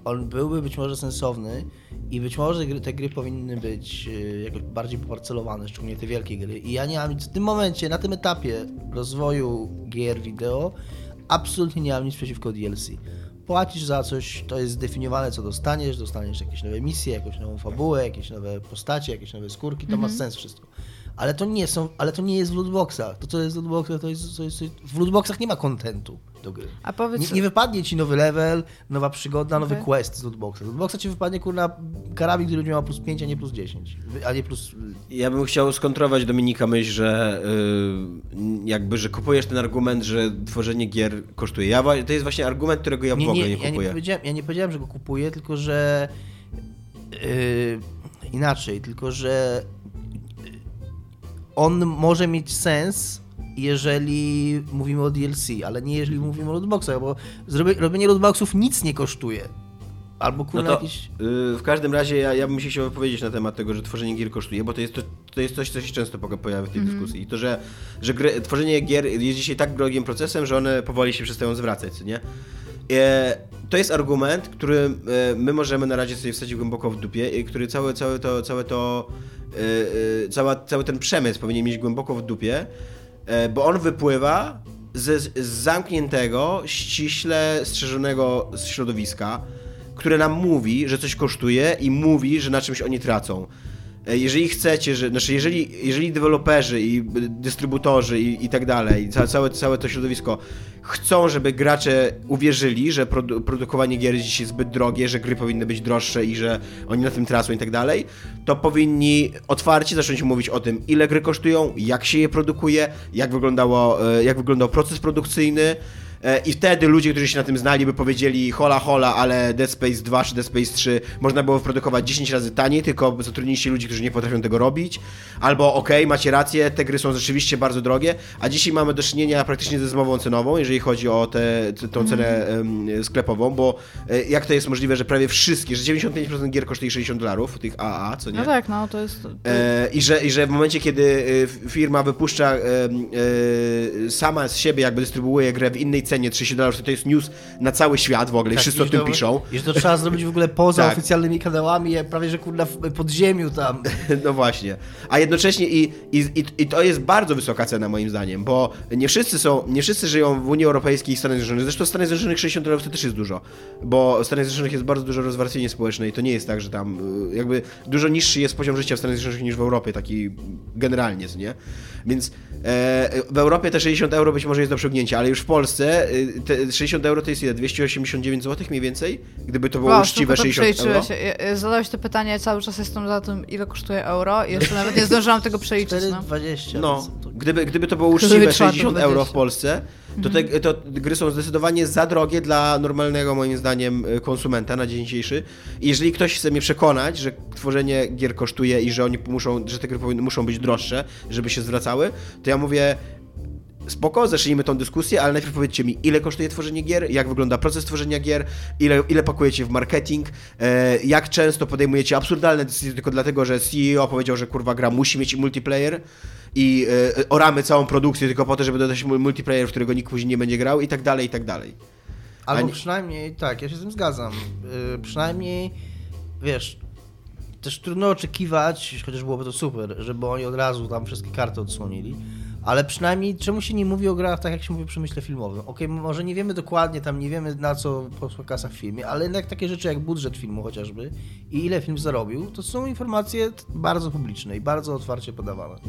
on byłby być może sensowny i być może gry, te gry powinny być y, jakoś bardziej poparcelowane, szczególnie te wielkie gry. I ja nie mam nic w tym momencie, na tym etapie rozwoju gier wideo, absolutnie nie mam nic przeciwko DLC. Płacisz za coś, to jest zdefiniowane, co dostaniesz, dostaniesz jakieś nowe misje, jakąś nową fabułę, jakieś nowe postacie, jakieś nowe skórki, to ma sens wszystko. Ale to nie są, ale to nie jest w lootboxach. To, co jest w lootboxach, to jest, to jest w lootboxach nie ma kontentu do gry. A powiedz, Nie, nie wypadnie ci nowy level, nowa przygoda, nowy Okej. quest z lootboxa. Z lootboxa ci wypadnie kurna karabin, który będzie miał plus 5, a nie plus 10. A nie plus... Ja bym chciał skontrować Dominika myśl, że y, jakby, że kupujesz ten argument, że tworzenie gier kosztuje. Ja, to jest właśnie argument, którego ja w ogóle nie, ja, nie kupuję. powiedziałem, ja nie powiedziałem, że go kupuję, tylko że yy, inaczej, tylko że yy, on może mieć sens, jeżeli mówimy o DLC, ale nie jeżeli mówimy o lootboxach, bo robienie lootboxów nic nie kosztuje. Albo No kurna to jakieś... y, w każdym razie ja, ja bym się chciał wypowiedzieć na temat tego, że tworzenie gier kosztuje, bo to jest, to, to jest coś, co się często poka- pojawia w tej dyskusji. I to, że, że gry, tworzenie gier jest dzisiaj tak drogim procesem, że one powoli się przestają zwracać, nie? E, to jest argument, który e, my możemy na razie sobie wsadzić głęboko w dupie i który całe, całe to, całe to e, e, cała, cały ten przemysł powinien mieć głęboko w dupie, bo on wypływa ze, z zamkniętego, ściśle strzeżonego środowiska, które nam mówi, że coś kosztuje i mówi, że na czymś oni tracą. E, Jeżeli chcecie, że, znaczy jeżeli, jeżeli deweloperzy i dystrybutorzy i, i tak dalej, ca- całe, całe to środowisko chcą, żeby gracze uwierzyli, że produ- produkowanie gier jest dzisiaj zbyt drogie, że gry powinny być droższe i że oni na tym tracą i tak dalej, to powinni otwarcie zacząć mówić o tym, ile gry kosztują, jak się je produkuje, jak, wyglądało, e, jak wyglądał proces produkcyjny, I wtedy ludzie, którzy się na tym znali, by powiedzieli hola hola, ale Dead Space 2 czy Dead Space 3 można było wyprodukować 10 razy taniej, tylko zatrudniliście ludzi, którzy nie potrafią tego robić. Albo okej, macie rację, te gry są rzeczywiście bardzo drogie, a dzisiaj mamy do czynienia praktycznie ze zmową cenową, jeżeli chodzi o tę tą cenę em, sklepową, bo e, jak to jest możliwe, że prawie wszystkie, że 95% gier kosztuje 60 dolarów, tych AA, co nie? No tak, no to jest... E, I że, I że w momencie, kiedy e, firma wypuszcza e, e, sama z siebie, jakby dystrybuuje grę w innej cenie 30 dolarów, to to jest news na cały świat w ogóle i Tak, wszyscy o i tym to- piszą. I że to trzeba zrobić w ogóle poza Tak. oficjalnymi kanałami, prawie że kurna w podziemiu tam. No właśnie. A jednocześnie i, i, i, i to jest bardzo wysoka cena moim zdaniem, bo nie wszyscy są, nie wszyscy żyją w Unii Europejskiej i Stanach Zjednoczonych. Zresztą w Stanach Zjednoczonych 60 dolarów to też jest dużo, bo w Stanach Zjednoczonych jest bardzo dużo rozwarstwienie społeczne i to nie jest tak, że tam y, jakby dużo niższy jest poziom życia w Stanach Zjednoczonych niż w Europie, taki generalnie, nie? Więc e, w Europie te 60 euro być może jest do przegnięcia, ale już w Polsce y, te 60 euro to jest ile? 289 zł mniej więcej? Gdyby to było Wow, uczciwe szybko to 60 euro? przeliczyłeś. Ja- ja- Zadałeś to pytanie, cały czas jestem za tym, ile kosztuje euro i jeszcze nawet nie zdążyłam tego przeliczyć, no. 4,20. No, to- gdyby, gdyby to było uczciwe trzeba to 60 euro w 20. Polsce, to te to gry są zdecydowanie za drogie dla normalnego, moim zdaniem, y, konsumenta na dzień dzisiejszy. I jeżeli ktoś chce mnie przekonać, że tworzenie gier kosztuje i że oni muszą, że te gry powinny, muszą być droższe, żeby się zwracały, to ja mówię, spoko, zacznijmy tą dyskusję, ale najpierw powiedzcie mi, ile kosztuje tworzenie gier, jak wygląda proces tworzenia gier, ile, ile pakujecie w marketing, e, jak często podejmujecie absurdalne decyzje tylko dlatego, że CEO powiedział, że kurwa gra musi mieć multiplayer i e, oramy całą produkcję tylko po to, żeby dodać mu- multiplayer, w którego nikt później nie będzie grał i tak dalej, i tak dalej. Albo nie- przynajmniej, tak, ja się z tym zgadzam. Yy, przynajmniej, wiesz, też trudno oczekiwać, chociaż byłoby to super, żeby oni od razu tam wszystkie karty odsłonili, ale przynajmniej czemu się nie mówi o grach tak, jak się mówi o przemyśle filmowym? Okej, może nie wiemy dokładnie, tam nie wiemy na co poszła kasa w filmie, ale jednak takie rzeczy jak budżet filmu chociażby i ile film zarobił, to są informacje bardzo publiczne i bardzo otwarcie podawane.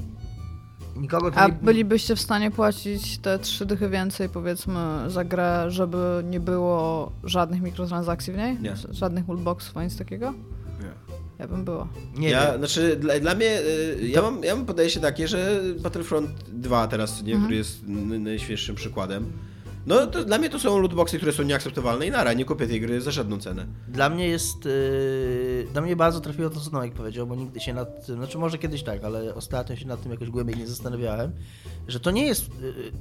Nikogo A nie... bylibyście w stanie płacić te trzy dychy więcej, powiedzmy, za grę, żeby nie było żadnych mikrotransakcji w niej? Nie. Żadnych lootboxów, ani nic takiego? Nie. Ja bym była. Nie ja, wiem. znaczy, dla, dla mnie, y, ja mam, ja mam podejście takie, że Battlefront 2 teraz, nie, Mhm. który jest najświeższym przykładem, no to dla mnie to są lootboxy, które są nieakceptowalne i nara, nie kupię tej gry za żadną cenę. Dla mnie jest. Yy, dla mnie bardzo trafiło to, co Noek powiedział, bo nigdy się nad tym. Znaczy, może kiedyś tak, ale ostatnio się nad tym jakoś głębiej nie zastanawiałem, że to nie jest. Yy,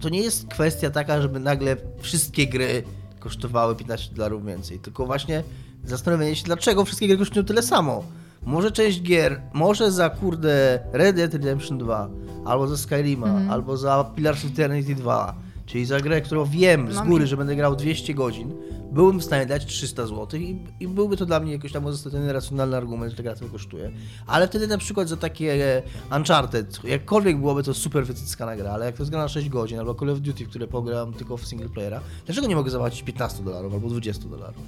to nie jest kwestia taka, żeby nagle wszystkie gry kosztowały 15 dolarów więcej, tylko właśnie zastanowienie się, dlaczego wszystkie gry kosztują tyle samo. Może część gier, może za kurde Red Dead Redemption 2, albo za Skyrima, Mhm. albo za Pillars of Eternity 2, czyli za grę, którą wiem z Mam góry, że będę grał 200 godzin, byłbym w stanie dać 300 zł i, i byłby to dla mnie jakoś tam uzasadniony, racjonalny argument, że ta gra tyle kosztuje. Ale wtedy na przykład za takie Uncharted, jakkolwiek byłoby to super wycyckana gra, ale jak to jest gra na 6 godzin, albo Call of Duty, które pogram tylko w single playera, dlaczego nie mogę zapłacić 15 dolarów albo 20 dolarów?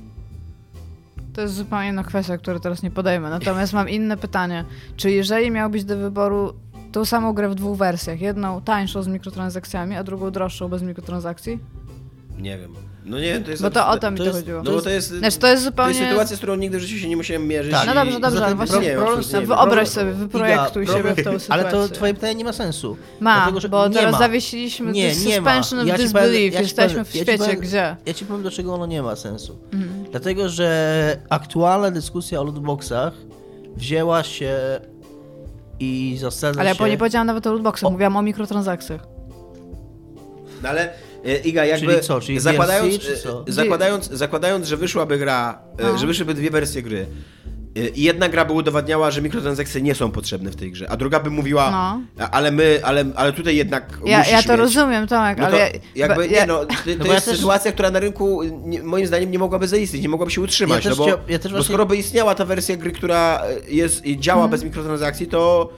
To jest zupełnie inna kwestia, której teraz nie podejmę. Natomiast mam inne pytanie. Czy jeżeli miałbyś do wyboru tą samą grę w dwóch wersjach, jedną tańszą z mikrotransakcjami, a drugą droższą bez mikrotransakcji? Nie wiem. No nie, to jest... Bo to o to mi to to jest- chodziło. No bo to jest... Znaczy to jest To zupełnie... jest sytuacja, z którą nigdy w życiu się nie musiałem mierzyć. Tak. No dobrze, dobrze, ale właśnie problem- wyobraź sobie, wyprojektuj Iga, siebie w tą sytuację. Ale to twoje pytanie nie ma sensu. Ma, Dlatego, że bo nie teraz ma. zawiesiliśmy Nie, nie ma. suspension of Ja ci disbelief. ja Jesteśmy w ja ci świecie, powiem- gdzie... Ja ci powiem, dlaczego ono nie ma sensu. Mhm. Dlatego, że aktualna dyskusja o lootboxach wzięła się i zasadza Ale ja się... nie powiedziałam nawet o lootboxach, O- mówiłam o mikrotransakcjach. No ale Iga, jakby Czyli co, czyli zakładając, DLC, czy co? e, zakładając, zakładając, że wyszłaby gra, e, No. że wyszłyby dwie wersje gry e, i jedna gra by udowadniała, że mikrotransakcje nie są potrzebne w tej grze, a druga by mówiła, No. ale my, ale, ale tutaj jednak Ja, ja to mieć. rozumiem, Tomek, No to ale... ja- jakby, ba- nie ja- no, to, to bo ja jest też- sytuacja, która na rynku nie, moim zdaniem nie mogłaby zaistnieć, nie mogłaby się utrzymać, Ja no bo, ja bo właśnie- skoro by istniała ta wersja gry, która jest, i działa Mhm. bez mikrotransakcji, to,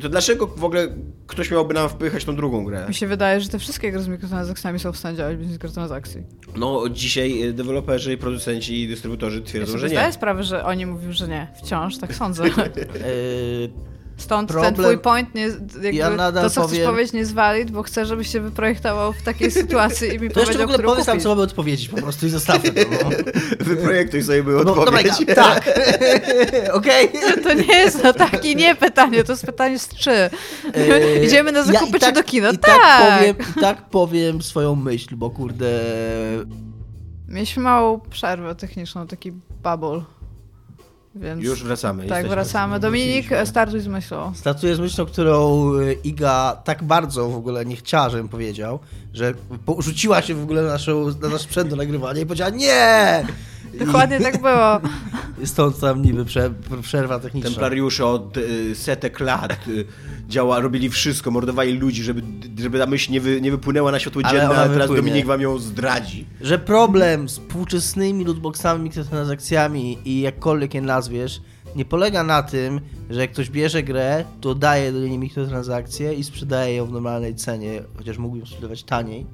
to dlaczego w ogóle ktoś miałby nam wpychać tą drugą grę? Mi się wydaje, że te wszystkie gry z mikrotransakcjami są w stanie działać bez mikrotransakcji. No dzisiaj e, deweloperzy, producenci i dystrybutorzy Ja twierdzą, sobie że zdaję nie. sprawę, że oni mówią, że nie. Wciąż tak sądzę. Yy, Stąd ten Problem- twój point, nie, jakby Ja nadal to, co powiem- chcesz powiedzieć, nie jest valid, bo chcę, żebyś się wyprojektował w takiej sytuacji i mi to jeszcze w powiedział, ogóle powiedz nam, kupisz. co mamy odpowiedzieć po prostu i zostawmy to. No. Wyprojektuj sobie by No, dobra, odpowiedź. tak. Okej. To nie jest no takie nie pytanie, to jest pytanie z czy. Eee, Idziemy na ja zakupy i tak, czy do kina? I tak. tak powiem, I tak powiem swoją myśl, bo kurde... Mieliśmy małą przerwę techniczną, taki bubble. Więc Już wracamy. tak, wracamy. Dominik, Wróciliśmy. startuj z myślą. Startuję z myślą, którą e, Iga tak bardzo w ogóle nie chciała, żebym powiedział, że rzuciła się w ogóle na, naszą, na nasz sprzęt do nagrywania i powiedziała nie! Dokładnie tak było. Stąd tam niby prze, przerwa techniczna. Templariusze od y, setek lat y, działa, robili wszystko, mordowali ludzi, żeby, żeby ta myśl nie, wy, nie wypłynęła na światło Ale dzienne, a teraz wypłynie. Dominik wam ją zdradzi. Że problem z współczesnymi lootboxami, mikrotransakcjami i jakkolwiek je nazwiesz, nie polega na tym, że jak ktoś bierze grę, to daje do niej mikrotransakcje i sprzedaje ją w normalnej cenie, chociaż mógłby ją sprzedawać taniej,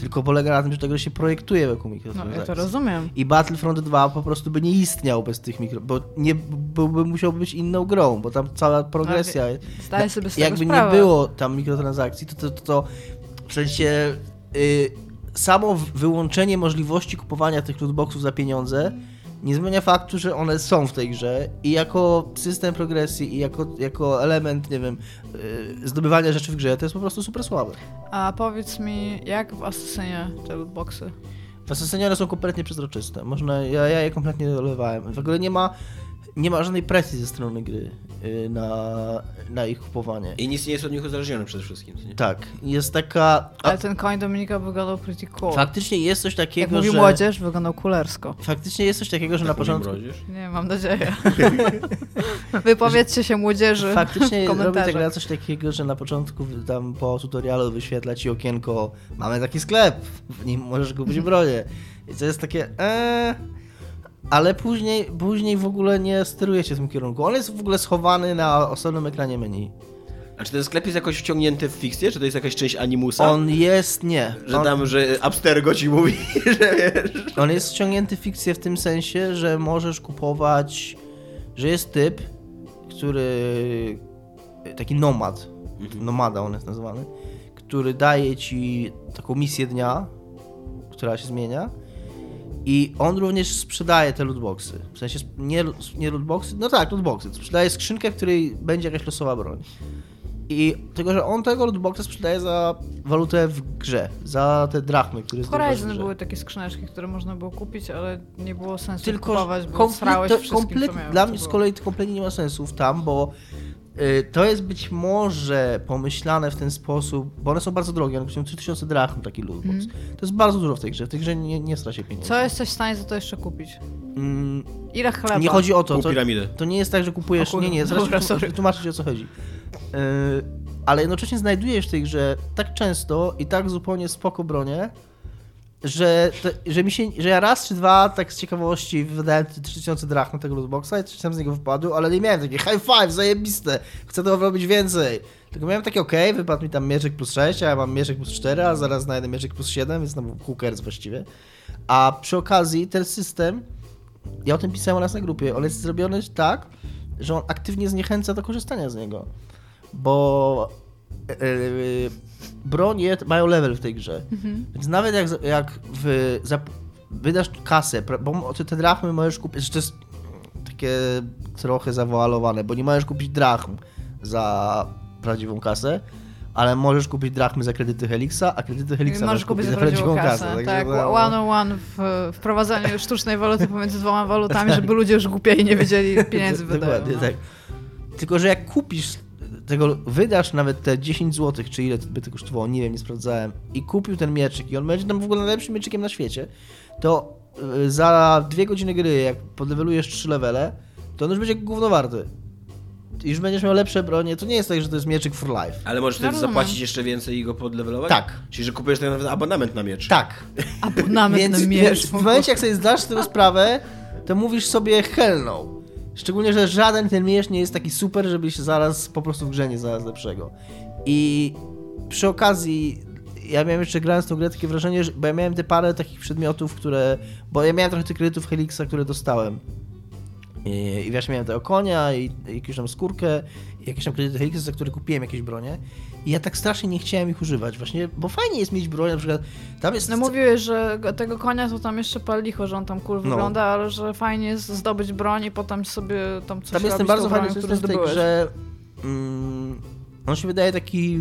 tylko polega na tym, że ta gra się projektuje wokół No mikrotransakcji. ja to rozumiem. I Battlefront 2 po prostu by nie istniał bez tych mikro... bo nie byłby musiał być inną grą, bo tam cała progresja... Zdaję sobie z tego Jakby sprawę. nie było tam mikrotransakcji, to, to, to, to w sensie y, samo wyłączenie możliwości kupowania tych lootboxów za pieniądze nie zmienia faktu, że one są w tej grze i jako system progresji i jako, jako element, nie wiem, y, zdobywania rzeczy w grze, to jest po prostu super słabe. A powiedz mi, jak w Assassinie te lootboxy? W Assassinie one są kompletnie przezroczyste. Można, ja, ja je kompletnie dolewałem. W ogóle nie ma, nie ma żadnej presji ze strony gry y, na, na ich kupowanie. I nic nie jest od nich uzależnione przede wszystkim. co Nie? Tak, jest taka... A, Ale ten koń Dominika wyglądał pretty cool. faktycznie jest coś Jak takiego, mówi że... młodzież, wyglądał kulersko. Faktycznie jest coś takiego, że na Tak mówi początku... młodzież. Nie, mam nadzieję. Wypowiedzcie się młodzieży Faktycznie robi ta gra coś takiego, że na początku tam po tutorialu wyświetla ci okienko mamy taki sklep, w nim możesz kupić broję. I to jest takie eee, ale później, później w ogóle nie steruje się w tym kierunku. On jest w ogóle schowany na osobnym ekranie menu. A czy ten sklep jest jakoś wciągnięty w fikcję? Czy to jest jakaś część animusa? On jest, nie. Że On, tam, że Abstergo ci mówi, że wiesz... on jest ściągnięty w fikcję w tym sensie, że możesz kupować, że jest typ, który taki nomad, Nomada on jest nazywany, który daje ci taką misję dnia, która się zmienia. I on również sprzedaje te lootboxy. W sensie nie, nie lootboxy, no tak, lootboxy. Sprzedaje skrzynkę, w której będzie jakaś losowa broń. I tylko, że on tego lootboxa sprzedaje za walutę w grze, za te drachmy, które W Horizon były takie skrzyneczki, które można było kupić, ale nie było sensu Tylko kupować, bo komplet, wszystkim, komplet. Dla mnie z kolei to kompletnie nie ma sensu tam, bo to jest być może pomyślane w ten sposób, bo one są bardzo drogie, one kosztują 3000 drachm taki lootbox. Mhm. To jest bardzo dużo w tej grze, w tej grze nie, nie straci pieniędzy. Co jesteś w stanie za to jeszcze kupić? Mm, Ile chleba? nie chodzi o to, to, to nie jest tak, że kupujesz, O nie, nie, zaraz dobra, sorry. ci o co chodzi. Yy, ale jednocześnie znajdujesz w tej grze tak często i tak zupełnie spoko bronie, że, to, że mi się, że ja raz czy dwa tak z ciekawości wydałem te 3000 drach na tego lootboxa i coś tam z niego wpadło, ale nie miałem takiej high five, zajebiste, chcę to robić więcej. Tylko miałem takie okej, wypadł mi tam mieczek plus 6, a ja mam mieczek plus 4, a zaraz znajdę mieczek plus 7, więc tam hookers właściwie. A przy okazji ten system, ja o tym pisałem raz na grupie, on jest zrobiony tak, że on aktywnie zniechęca do korzystania z niego. Bo bronie mają level w tej grze. Więc nawet jak, jak w, zap, wydasz kasę, bo te, te drachmy możesz kupić, to jest takie trochę zawoalowane, bo nie możesz kupić drachm za prawdziwą kasę, ale możesz kupić drachmy za kredyty Helixa, a kredyty Helixa Możesz kupić za prawdziwą kasę. Także Tak, one on one w wprowadzaniu sztucznej waluty pomiędzy dwoma walutami, żeby ludzie już głupiej nie wiedzieli pieniędzy wydają. Dokładnie, no. tak. Tylko, że jak kupisz tego, wydasz nawet te 10 zł, czy ile by to kosztowało, nie wiem, nie sprawdzałem, i kupił ten mieczyk i on będzie tam w ogóle najlepszym mieczykiem na świecie, to y, za dwie godziny gry, jak podlewelujesz 3 levele, to on już będzie gówno warty. I już będziesz miał lepsze bronie. To nie jest tak, że to jest mieczyk for life. Ale możesz wtedy zapłacić jeszcze więcej i go podlevelować? Tak. Czyli, że kupujesz tak nawet abonament na miecz. Tak. Abonament Więc, na miecz. w momencie, jak sobie zdasz tę sprawę, to mówisz sobie hell no. Szczególnie, że żaden ten miecz nie jest taki super, żebyś zaraz po prostu w grze nie znalazł lepszego. I przy okazji, ja miałem jeszcze grając tą grę takie wrażenie, że, bo ja miałem te parę takich przedmiotów, które, bo ja miałem trochę tych kredytów Helixa, które dostałem. I, i wiesz, miałem tego konia i, i jakąś tam skórkę, jakieś tam kredyty Helixa, za które kupiłem jakieś bronie. I ja tak strasznie nie chciałem ich używać, właśnie, bo fajnie jest mieć broń, na przykład tam jest... No mówiłeś, że go- tego konia to tam jeszcze pal licho, że on tam cool No. wygląda, ale że fajnie jest zdobyć broń i potem sobie tam coś Tam jest ten robić z bardzo fajny grze. Mm, on się wydaje taki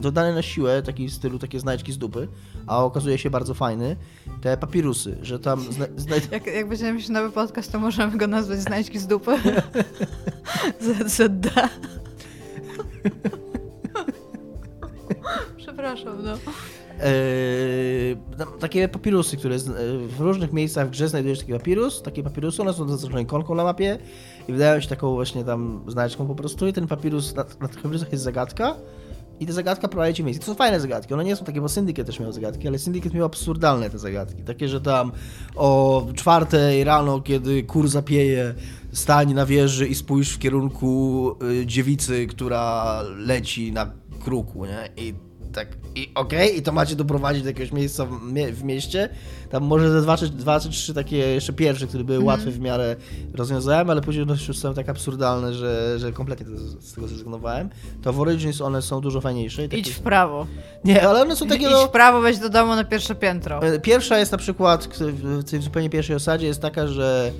dodany na siłę, taki stylu takie znajdźki z dupy, a okazuje się bardzo fajny. Te papirusy, że tam zna, znajd... Jak, jak będziemy mieć nowy podcast, to możemy go nazwać Znajdźki z dupy. ZZD. Przepraszam, no. Eee, takie papirusy, które z, e, w różnych miejscach w grze znajdujesz taki papirus, takie papirusy, one są zaznaczone ikonką na mapie i wydają się taką właśnie tam znajdźką po prostu i ten papirus, na, na tych papirusach jest zagadka i ta zagadka prowadzi w miejsce. To są fajne zagadki, one nie są takie, bo Syndicate też miał zagadki, ale Syndicate miał absurdalne te zagadki, takie, że tam o czwartej rano, kiedy kur zapieje, stań na wieży i spójrz w kierunku y, dziewicy, która leci na kruku, nie? I tak, i okej, i to macie doprowadzić do jakiegoś miejsca w, mie- w mieście. Tam może ze dwa czy, dwa czy trzy takie jeszcze pierwsze, które były łatwe w miarę rozwiązałem, ale później one już są tak absurdalne, że, że kompletnie z tego zrezygnowałem. To w Origins one są dużo fajniejsze. I takie... Idź w prawo. Nie, ale one są takie Idź no... w prawo, wejdź do domu na pierwsze piętro. E, Pierwsza jest na przykład w tej zupełnie pierwszej osadzie jest taka, że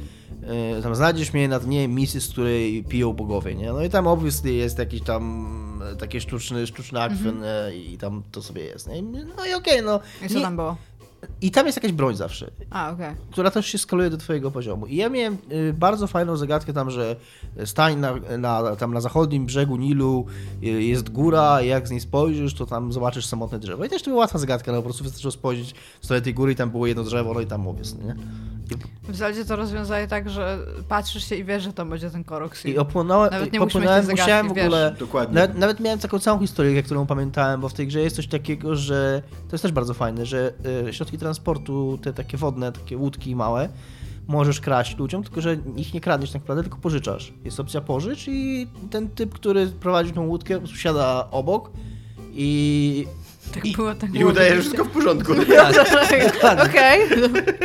tam znajdziesz mnie na dnie misy, z której piją bogowie, nie? No i tam obviously jest jakiś tam e, taki sztuczny, sztuczny akwen e, i tam to sobie jest, nie? No i okej, no. I co tam było? I tam jest jakaś broń zawsze, A, okej. która też się skaluje do twojego poziomu. I ja miałem y, bardzo fajną zagadkę tam, że stań na, na, tam na zachodnim brzegu Nilu, y, jest góra, jak z niej spojrzysz, to tam zobaczysz samotne drzewo. I też to była łatwa zagadka, no po prostu wystarczyło spojrzeć w stronę tej góry i tam było jedno drzewo, no i tam mówię, nie? W zasadzie to rozwiązuje tak, że patrzysz się i wiesz, że tam będzie ten korok I opłynąłem, Nawet nie popłynąłem, tej musiałem w zagadki, ogóle... Dokładnie. Nawet, nawet miałem taką całą historię, którą pamiętałem, bo w tej grze jest coś takiego, że to jest też bardzo fajne, że y, środki transportu, te takie wodne, takie łódki małe, możesz kraść ludziom, tylko że ich nie kradniesz tak naprawdę, tylko pożyczasz. Jest opcja pożycz i ten typ, który prowadzi tą łódkę, siada obok i Tak I- było, tak I było. udaje, że wszystko w porządku. Dokładnie. Okej.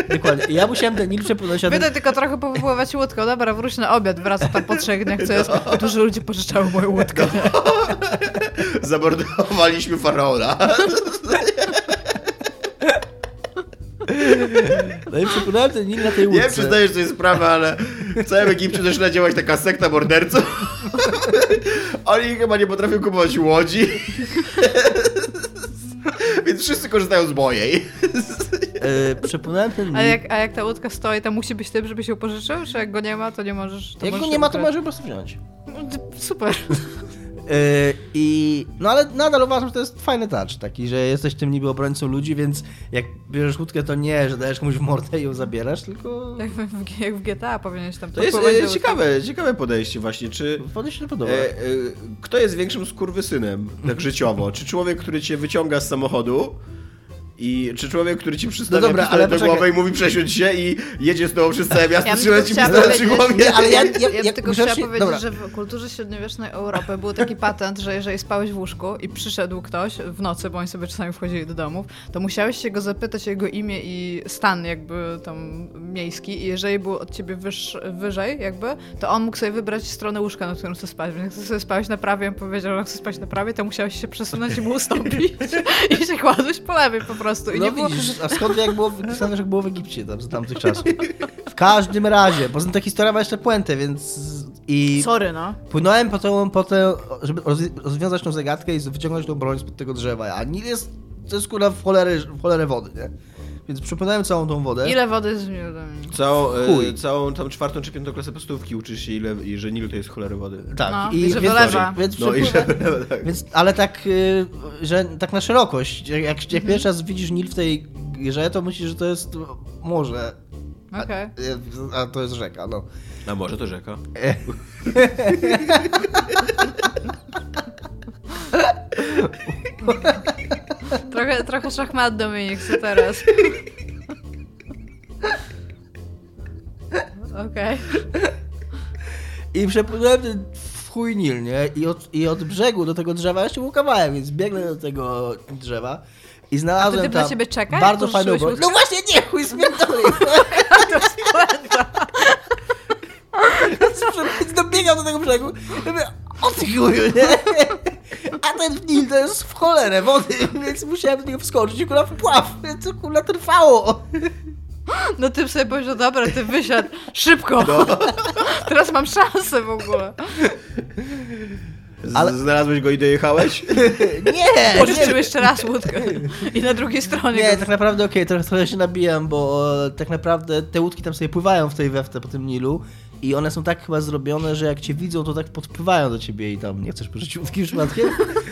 Dokładnie. Ja musiałem ten Nil przepoznać. Będę tylko trochę powypływać łódką. Dobra, wróć na obiad, wraca tam po trzech dniach, co jest. Dużo ludzi pożyczało moją łódkę. Zamordowaliśmy faraona. No i przepłynąłem ten Nil na tej Nie łódce. przyznajesz sobie sprawę, ale w całym Egipcie zaczyna działać taka sekta morderców. Oni chyba nie potrafią kupować łodzi. Więc wszyscy korzystają z mojej. E, przepłynąłem ten. A jak, a jak ta łódka stoi, to musi być typ, żeby się pożyczył? Czy jak go nie ma, to nie możesz... To Jak go możesz nie ma, to możesz po prostu wziąć. Super. Yy, I no ale nadal uważam, że to jest fajny touch, taki, że jesteś tym niby obrońcą ludzi, więc jak bierzesz łódkę, to nie, że dajesz komuś w mordę i ją zabierasz, tylko Jak w, jak w GTA powinieneś tam To jest e, ciekawe, ciekawe podejście właśnie. Czy to podoba. e, e, kto jest większym skurwysynem, tak życiowo? Czy człowiek, który cię wyciąga z samochodu i czy człowiek, który ci przystawia No dobra, ale do poczekaj. głowy i mówi przesiądź się i jedzie z tobą przez całe miasto, Ja trzyma ci pistolet przy głowie? Nie, ale ja- Ja, ja bym jak tylko grzecznie- chciała powiedzieć, dobra. że w kulturze średniowiecznej Europy był taki patent, że jeżeli spałeś w łóżku i przyszedł ktoś w nocy, bo oni sobie czasami wchodzili do domów, to musiałeś się go zapytać o jego imię i stan jakby tam miejski i jeżeli był od ciebie wyż, wyżej jakby, to on mógł sobie wybrać stronę łóżka, na którym chce spać. Więc jak sobie spałeś na prawie, on powiedział, że chce spać na prawie, to musiałeś się przesunąć i mu ustąpić i się kładłeś po lewej po prostu. I no nie było... widzisz, a skąd jak było, się, jak było w Egipcie tam z tamtych czasów. W każdym razie, poza tym ta historia ma jeszcze puentę, więc i Sorry, no. płynąłem po tę, po tę żeby roz- rozwiązać tą zagadkę i wyciągnąć tą broń spod tego drzewa, a Nil jest, to jest kurwa w cholerę, w cholerę wody, nie? Więc przepłynąłem całą tą wodę. Ile wody do mnie? Całą, e, Chuj. całą tam czwartą czy piątą klasę podstawówki uczysz się, ile, i że Nil to jest cholera wody. Tak, No, i, i że więc, wylewa. więc, No i że... tak. Więc, ale tak, y, że tak na szerokość. Jak, jak Mhm. pierwszy raz widzisz Nil w tej grze, to myślisz, że to jest morze. A, Okej. y, a to jest rzeka, no. A może to rzeka? Trochę, szachmat Dominik, co teraz? Okej. I przepłynąłem ten w chuj Nil, nie? I od, I od brzegu do tego drzewa jeszcze był kawałek, więc biegnę do tego drzewa i znalazłem A typ tam ciebie czeka, bardzo fajną broń. No właśnie, nie, chuj spierdolę. To jest. Więc dobiegam do tego brzegu i mówię, o ty chuju, nie? A ten Nil to jest w cholerę wody, więc musiałem do niego wskoczyć i kurwa wpław, więc to kurwa trwało. No typ sobie powiedział, dobra, ty wysiadł, szybko. Teraz mam szansę w ogóle. Z- Ale- Znalazłeś go i dojechałeś? Nie, Pożyczył jeszcze raz łódkę. I na drugiej stronie Nie, go... tak naprawdę okej, trochę, trochę się nabijam, bo e, tak naprawdę te łódki tam sobie pływają w tej wewte po tym Nilu i one są tak chyba zrobione, że jak cię widzą, to tak podpływają do ciebie i tam nie chcesz pożyczyć łódki przypadkiem.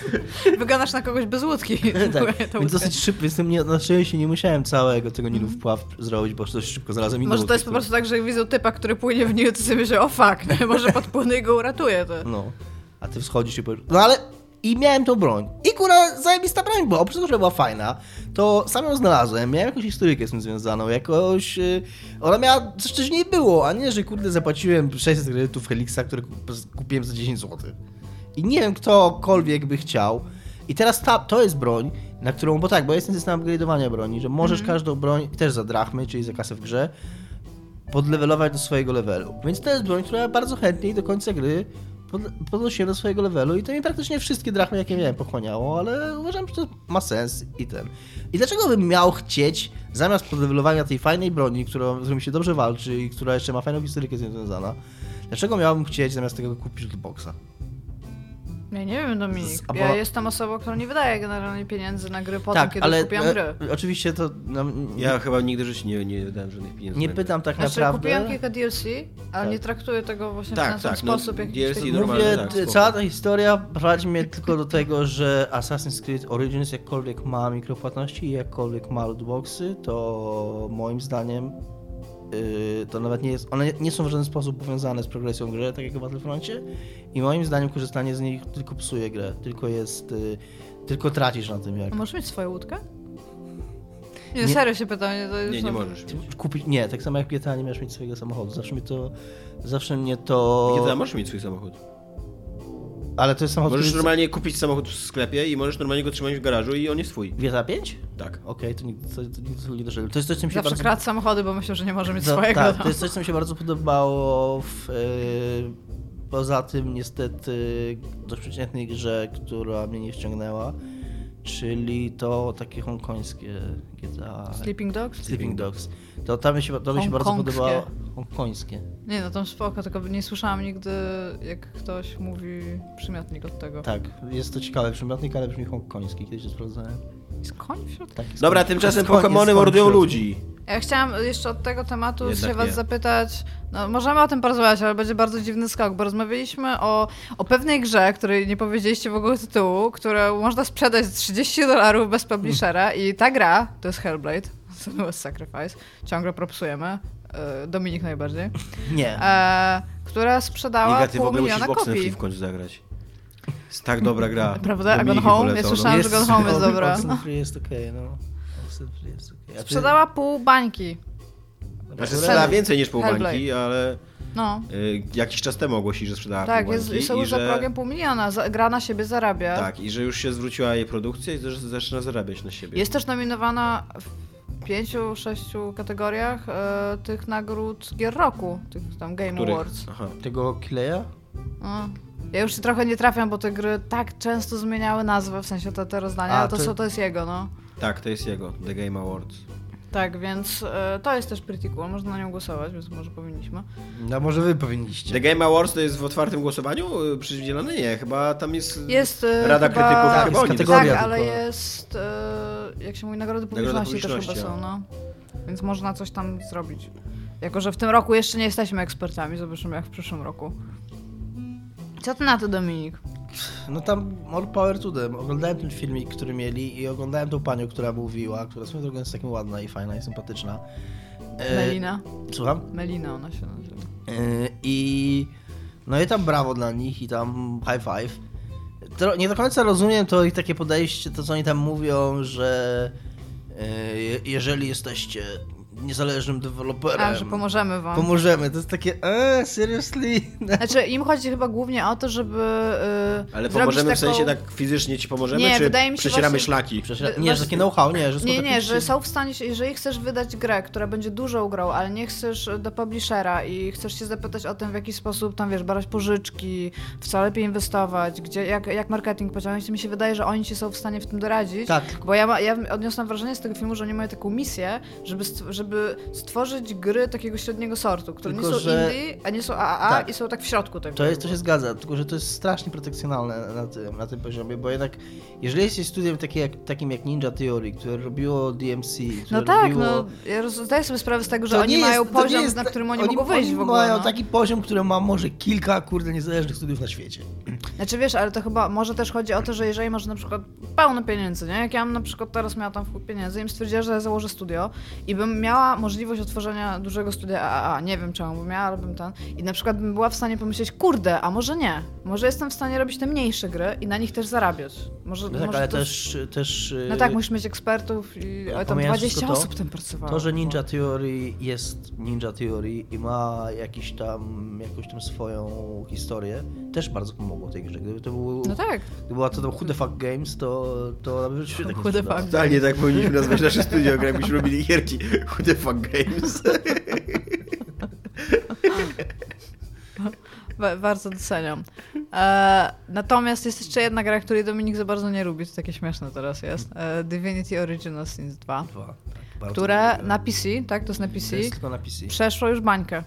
Wyglądasz na kogoś bez łódki. tak, Ta więc dosyć szybko, więc tym nie, na szczęście nie musiałem całego tego Nilu wpław zrobić, bo dość szybko inną Może to jest po prostu tak, że jak widzą typa, który płynie w Nilu, to sobie myślą, o fuck, nie? może podpłynę i go uratuje. To. No, a ty wschodzisz i powiesz... No ale... I miałem tą broń. I kurwa, zajebista broń była. Oprócz tego, że była fajna, to sam ją znalazłem. Miałem jakąś historyjkę z tym związaną. Jakoś... Yy, ona miała... Coś wcześniej było, a nie, że kurde zapłaciłem 600 kredytów Helixa, które kup- kupiłem za 10 zł. I nie wiem, ktokolwiek by chciał. I teraz ta, to jest broń, na którą... Bo tak, bo jest ten system upgrade'owania broni, że możesz każdą broń, też za drachmy, czyli za kasę w grze, podlewelować do swojego levelu. Więc to jest broń, która bardzo chętnie i do końca gry podnosiłem do swojego levelu i to mi praktycznie wszystkie drachmy, jakie miałem, pochłaniało, ale uważam, że to ma sens i ten. I dlaczego bym miał chcieć, zamiast podlewelowania tej fajnej broni, którą, z którą się dobrze walczy i która jeszcze ma fajną historykę związana, dlaczego miałbym chcieć zamiast tego kupić lootboxa? Ja nie wiem, Dominik. Z- Ja bo- jestem osobą, która nie wydaje generalnie pieniędzy na gry po tak, tym, kiedy ale kupiłam e, gry. oczywiście to... No, Ja chyba nigdy życiu nie, nie dałem żadnych pieniędzy. nie na pytam tak Znaczy, naprawdę... kupiłam kilka DLC, ale Tak. nie traktuję tego właśnie Tak, w ten tak, no, sposób, jak DLC normalne, Mówię, tak, cała ta historia prowadzi mnie tylko do tego, że Assassin's Creed Origins jakkolwiek ma mikropłatności i jakkolwiek ma lootboxy, to moim zdaniem yy, to nawet nie jest, one nie są w żaden sposób powiązane z progresją gry, tak jak w Battlefroncie i moim zdaniem korzystanie z nich tylko psuje grę, tylko jest, yy, tylko tracisz na tym jak A możesz mieć swoją łódkę? Nie, Nie. serio się pytam. Nie, to już Nie, nie możesz. kupić, nie, tak samo jak w GTA nie możesz mieć swojego samochodu, zawsze mnie to, zawsze mnie to... Kiedy możesz mieć swój samochód? Ale to jest samochód, Możesz który... normalnie kupić samochód w sklepie i możesz normalnie go trzymać w garażu i on jest twój. GTA 5? Tak. Okej, to nigdy, to, to nigdy nie doszedłem. To jest coś, co mi się Zawsze bardzo... kradł samochody, bo myślał, że nie może mieć To, swojego. tak, to jest coś, co mi się bardzo podobało w, yy, poza tym niestety dość przeciętnej grze, która mnie nie wciągnęła, czyli to takie hongkońskie GTA. Sleeping Dogs? Sleeping Dogs. To, tam mi się, to mi się bardzo podobało. Hongkońskie. Nie, no tam spoko, tylko nie słyszałam nigdy, jak ktoś mówi przymiotnik od tego. Tak, jest to ciekawe przymiotnik, ale brzmi hongkoński, kiedyś to sprawdzałem. Jest koń w środku? Tak, jest Dobra, koń- tymczasem koń- Pokemony mordują ludzi. Ja chciałam jeszcze od tego tematu Jednak się was nie. zapytać. No, możemy o tym porozmawiać, ale będzie bardzo dziwny skok, bo rozmawialiśmy o, o pewnej grze, której nie powiedzieliście w ogóle tytułu, którą można sprzedać za 30 dolarów bez publishera i ta gra to jest Hellblade, Senua's Sacrifice. Ciągle propsujemy. E, Dominik najbardziej. Nie. E, która sprzedała Iga, ty w pół ogóle musisz miliona kopii. w końcu zagrać. Jest tak dobra gra. Prawda? A Gone Dominiki Home? polecał, Ja słyszałam, że Gone Home jest dobra. Oxenfree jest okej, no. Oxenfree jest okej. A ty- Sprzedała pół bańki. Znaczy sprzedała więcej niż pół Hellblade. bańki, ale No. y, jakiś czas temu ogłosili, że sprzedała Tak, pół jest, bańki są i już za że... progiem pół miliona. Za, gra na siebie zarabia. Tak, i że już się zwróciła jej produkcja i że zaczyna zarabiać na siebie. Jest też nominowana w pięciu, sześciu kategoriach e, tych nagród gier roku, tych tam Game Których? Awards. Aha. Tego Kileja? No. Ja już trochę nie trafiam, bo te gry tak często zmieniały nazwę, w sensie te, te rozdania, A, ale to, to- są- to jest jego, no. Tak, to jest jego, The Game Awards. Tak, więc e, to jest też pretty cool, można na nią głosować, więc może powinniśmy. No może wy powinniście. The Game Awards to jest w otwartym głosowaniu y, przydzielane? Nie, chyba tam jest... Jest e, Rada chyba... krytyków Tak, chyba jest kategoria Tak, ale tylko. jest, e, jak się mówi, nagrody Nagroda publiczności, też chyba publiczności, są, a. no. Więc można coś tam zrobić. Jako, że w tym roku jeszcze nie jesteśmy ekspertami, zobaczymy jak w przyszłym roku. Co ty na to, Dominik? No tam more power to them. Oglądałem ten filmik, który mieli i oglądałem tą panią, która mówiła, która swoją drogą jest takim ładna i fajna i sympatyczna. E, Melina? Słucham? Melina ona się nazywa. E, I no i tam brawo dla nich i tam high five. To, nie do końca rozumiem to ich takie podejście, to co oni tam mówią, że e, je- jeżeli jesteście niezależnym deweloperem, A, że pomożemy wam. pomożemy. To jest takie, eee, seriously? Znaczy, im chodzi chyba głównie o to, żeby yy, Ale pomożemy taką... w sensie tak fizycznie ci pomożemy, Nie, czy wydaje mi się przecieramy właśnie- szlaki? Przecież, Wy- nie, że właśnie- takie know-how, nie, że są Nie, nie, że są w stanie, się- jeżeli chcesz wydać grę, która będzie dużą grą, ale nie chcesz do publishera i chcesz się zapytać o tym, w jaki sposób tam, wiesz, brać pożyczki, w co lepiej inwestować, gdzie, jak, jak marketing pociągnąć, to mi się wydaje, że oni ci są w stanie w tym doradzić. Tak. Bo ja, ma, ja odniosłam wrażenie z tego filmu, że oni mają taką misję, żeby, stw- żeby stworzyć gry takiego średniego sortu, które Tylko, nie są że- indie, a nie są AAA Tak. i są tak w środku tego. To, jest, to się zgadza, tylko że to jest strasznie protekcjonalne na tym, na tym poziomie, bo jednak jeżeli jesteś studiem taki jak, takim jak Ninja Theory, które robiło DMC, które No tak, robiło... no ja zdaję sobie sprawę z tego, że To oni mają jest- nie poziom, jest na którym oni, mogą wyjść oni w ogóle. mają no. taki poziom, który ma może kilka, kurde, niezależnych studiów na świecie. Znaczy wiesz, ale to chyba może też chodzi o to, że jeżeli masz na przykład pełno pieniędzy, nie? Jak ja bym na przykład teraz miała tam wpływ pieniędzy i stwierdziła, że założę studio i bym miała możliwość otworzenia dużego studia AAA, nie wiem czemu bym miała, ale bym ten i na przykład bym była w stanie pomyśleć, kurde, a może nie? Może jestem w stanie robić te mniejsze gry i na nich też zarabiać. Może, No tak, może ale to- też, też... No tak, musisz mieć ekspertów i ale tam pomijając 20 wszystko to, osób tam pracowało. To, że Ninja Theory jest Ninja Theory i ma jakiś tam, jakąś tam swoją historię, też bardzo pomogło tej grze. Gdyby to był... No tak. Gdyby była to tam Who the Fuck Games, to, to nawet się tak nie Who the fuck? Totalnie tak powinniśmy nazwać nasze studio, jakbyśmy robili gierki Who the fuck games. Ba- bardzo doceniam. E, natomiast jest jeszcze jedna gra, której Dominik za bardzo nie lubi, to takie śmieszne teraz jest. E, Divinity Original Sins 2, Dwa, tak, bardzo które na PC, tak, to jest na PC, To jest tylko na PC. przeszło już bańkę.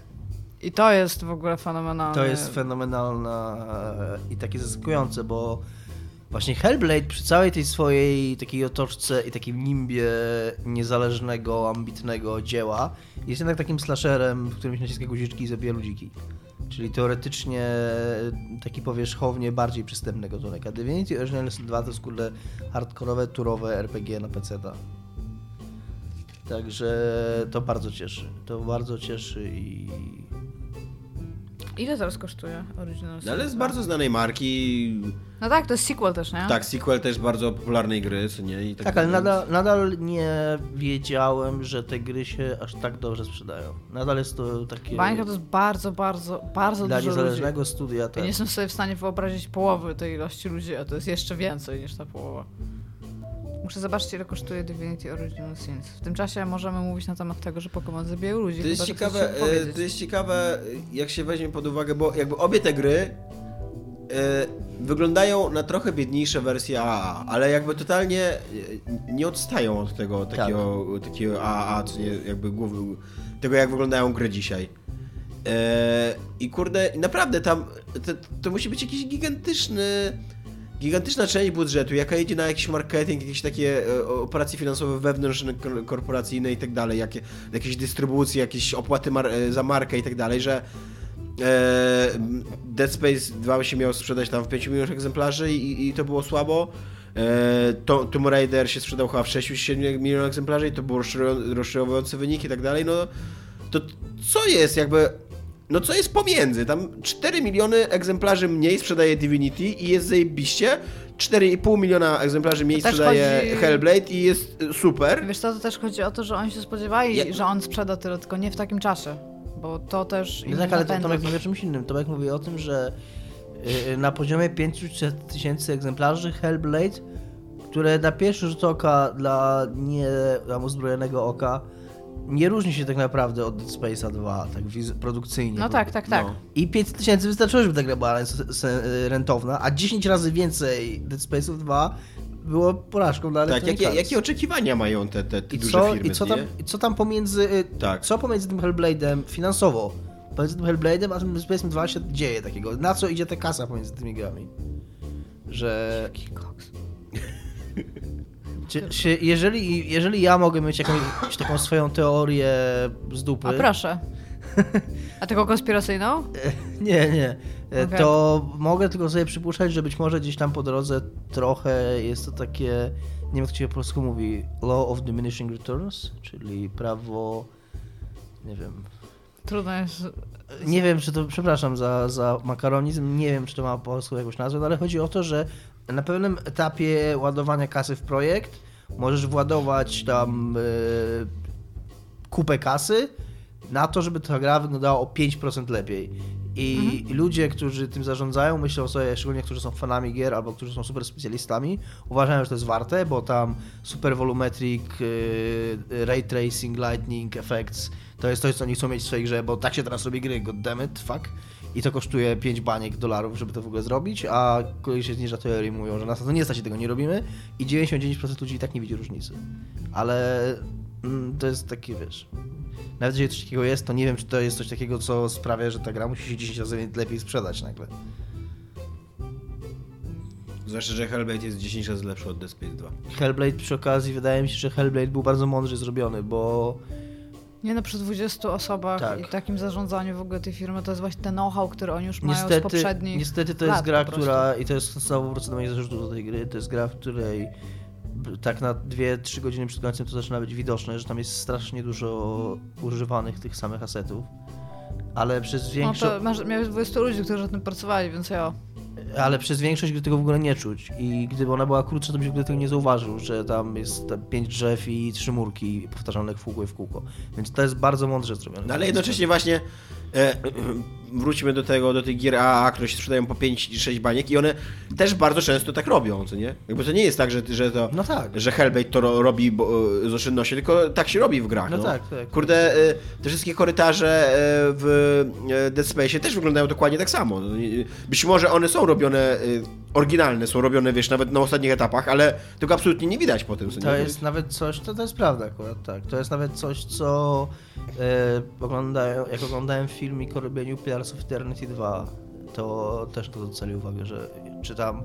I to jest w ogóle fenomenalne. To jest fenomenalne i takie zaskakujące, bo właśnie Hellblade przy całej tej swojej takiej otoczce i takim nimbie niezależnego, ambitnego dzieła jest jednak takim slasherem, w którym się naciska guziczki i zabija ludziki. Czyli teoretycznie taki powierzchownie bardziej przystępny gatunek. A Divinity Original Sin 2 to jest kurde hardkorowe, turowe RPG na PC. Także to bardzo cieszy. To bardzo cieszy i Ile teraz kosztuje Original Sin Ale z 2? bardzo znanej marki. No tak, to jest sequel też, nie? Tak, sequel też bardzo popularnej gry, co nie? I Tak, ale dalej. nadal, nadal nie wiedziałem, że te gry się aż tak dobrze sprzedają. Nadal jest to takie Bańka to jest bardzo, bardzo, bardzo dla dużo ludzi. niezależnego studia. Ja Tak. nie jestem sobie w stanie wyobrazić połowy tej ilości ludzi, a to jest jeszcze więcej niż ta połowa. Muszę zobaczyć, ile kosztuje Divinity Original Sins. W tym czasie możemy mówić na temat tego, że Pokémon zabijają ludzi. To jest, chyba, ciekawe, e, to jest ciekawe, jak się weźmie pod uwagę, bo jakby obie te gry e, wyglądają na trochę biedniejsze wersje AAA, ale jakby totalnie e, nie odstają od tego takiego, takiego AAA, co nie, jakby głowy, tego jak wyglądają gry dzisiaj. E, I kurde, naprawdę tam to, to musi być jakiś gigantyczny gigantyczna część budżetu, jaka idzie na jakiś marketing, jakieś takie e, operacje finansowe wewnątrzkorporacyjne i tak dalej, jakie, jakieś dystrybucje, jakieś opłaty mar- e, za markę i tak dalej, że e, Dead Space 2 się miał sprzedać tam w 5 milionach egzemplarzy i, i to było słabo. To, Tomb Raider się sprzedał chyba w 6-7 milionach egzemplarzy i to rozczarują- rozczarowujące wyniki i tak dalej, no to co jest jakby no co jest pomiędzy? Tam 4 miliony egzemplarzy mniej sprzedaje Divinity i jest zajebiście. 4,5 miliona egzemplarzy mniej sprzedaje chodzi- Hellblade i jest y, super. Wiesz co, to też chodzi o to, że oni się spodziewali, Ja- że on sprzeda tyle, tylko nie w takim czasie. Bo to też No tak, ale Tomek mówi o czymś innym. Tomek mówi o tym, że y, na poziomie 500 tysięcy egzemplarzy Hellblade, które na pierwszy rzut oka dla nie uzbrojonego oka nie różni się tak naprawdę od Dead Space'a 2, tak produkcyjnie. No tak, tak, tak. No. I 500 tysięcy wystarczyło, żeby ta gra była rentowna, a 10 razy więcej Dead Space'ów 2 było porażką dla Tak, jakie, jakie oczekiwania mają te, te, te I duże co, firmy, i co, tam, i co tam pomiędzy. y, Tak. Co pomiędzy tym Hellblade'em finansowo? Pomiędzy tym Hellblade'em a tym Dead Space'em 2 się dzieje takiego. Na co idzie ta kasa pomiędzy tymi grami? Że. Jaki koks. Czy, czy jeżeli, jeżeli ja mogę mieć jakąś taką swoją teorię z dupy. A proszę. A tylko konspiracyjną? Nie, nie. E, Okej. To mogę tylko sobie przypuszczać, że być może gdzieś tam po drodze trochę jest to takie. Nie wiem, jak to się po polsku mówi. Law of diminishing returns, czyli prawo. Nie wiem, Trudno jest. Nie wiem, czy to, przepraszam za, za makaronizm, nie wiem, czy to ma po polsku jakąś nazwę, no ale chodzi o to, że na pewnym etapie ładowania kasy w projekt możesz władować tam e, kupę kasy na to, żeby ta gra wyglądała o 5% lepiej. I ludzie, którzy tym zarządzają, myślą sobie, szczególnie którzy są fanami gier albo którzy są super specjalistami, uważają, że to jest warte, bo tam super volumetric, yy, ray tracing, lightning effects, to jest coś, co oni chcą mieć w swojej grze, bo tak się teraz robi gry, goddammit, fuck. I to kosztuje 5 baniek dolarów, żeby to w ogóle zrobić, a kolej się zniża teorii mówią, że nas na to nie stać tego nie robimy i 99% ludzi i tak nie widzi różnicy. Ale mm, to jest taki, wiesz, nawet jeżeli coś takiego jest, to nie wiem, czy to jest coś takiego, co sprawia, że ta gra musi się 10 razy lepiej sprzedać nagle. Zwłaszcza, że Hellblade jest 10 razy lepszy od Dead Space 2. Hellblade przy okazji, wydaje mi się, że Hellblade był bardzo mądrze zrobiony, bo Nie no, przy 20 osobach Tak. i takim zarządzaniu w ogóle tej firmy, to jest właśnie ten know-how, który oni już mają z niestety, poprzednich niestety to jest lat gra, która, i to jest znowu wrócę do moich zarzutów do tej gry, to jest gra, w której tak na 2-3 godziny przed końcem to zaczyna być widoczne, że tam jest strasznie dużo używanych tych samych asetów. Ale przez No większość. to masz, miałeś 20 ludzi, którzy na tym pracowali, więc ja. Ale przez większość gry tego w ogóle nie czuć. I gdyby ona była krótsza, to byś w ogóle tego nie zauważył, że tam jest tam pięć drzew i trzy murki powtarzane w kółko i w kółko. Więc to jest bardzo mądrze zrobione. No ale jednocześnie właśnie e, wróćmy do tego, do tych gier AAA, które się sprzedają po 5 i 6 baniek i one też bardzo często tak robią, co nie? Jakby to nie jest tak, że, że to, No tak. że Hellblade to ro, robi bo, e, z oszczędności, tylko tak się robi w grach, No no. tak, tak. Kurde, e, te wszystkie korytarze e, w Dead Space też wyglądają dokładnie tak samo. No, Być może one są robione, oryginalne są robione, wiesz, nawet na ostatnich etapach, ale tego absolutnie nie widać po tym, co To nie? jest nawet coś, to, to jest prawda akurat, tak. To jest nawet coś, co e, oglądają, jak oglądałem filmik o robieniu Pillars of Eternity 2, to też to docenił uwagę, że czytam.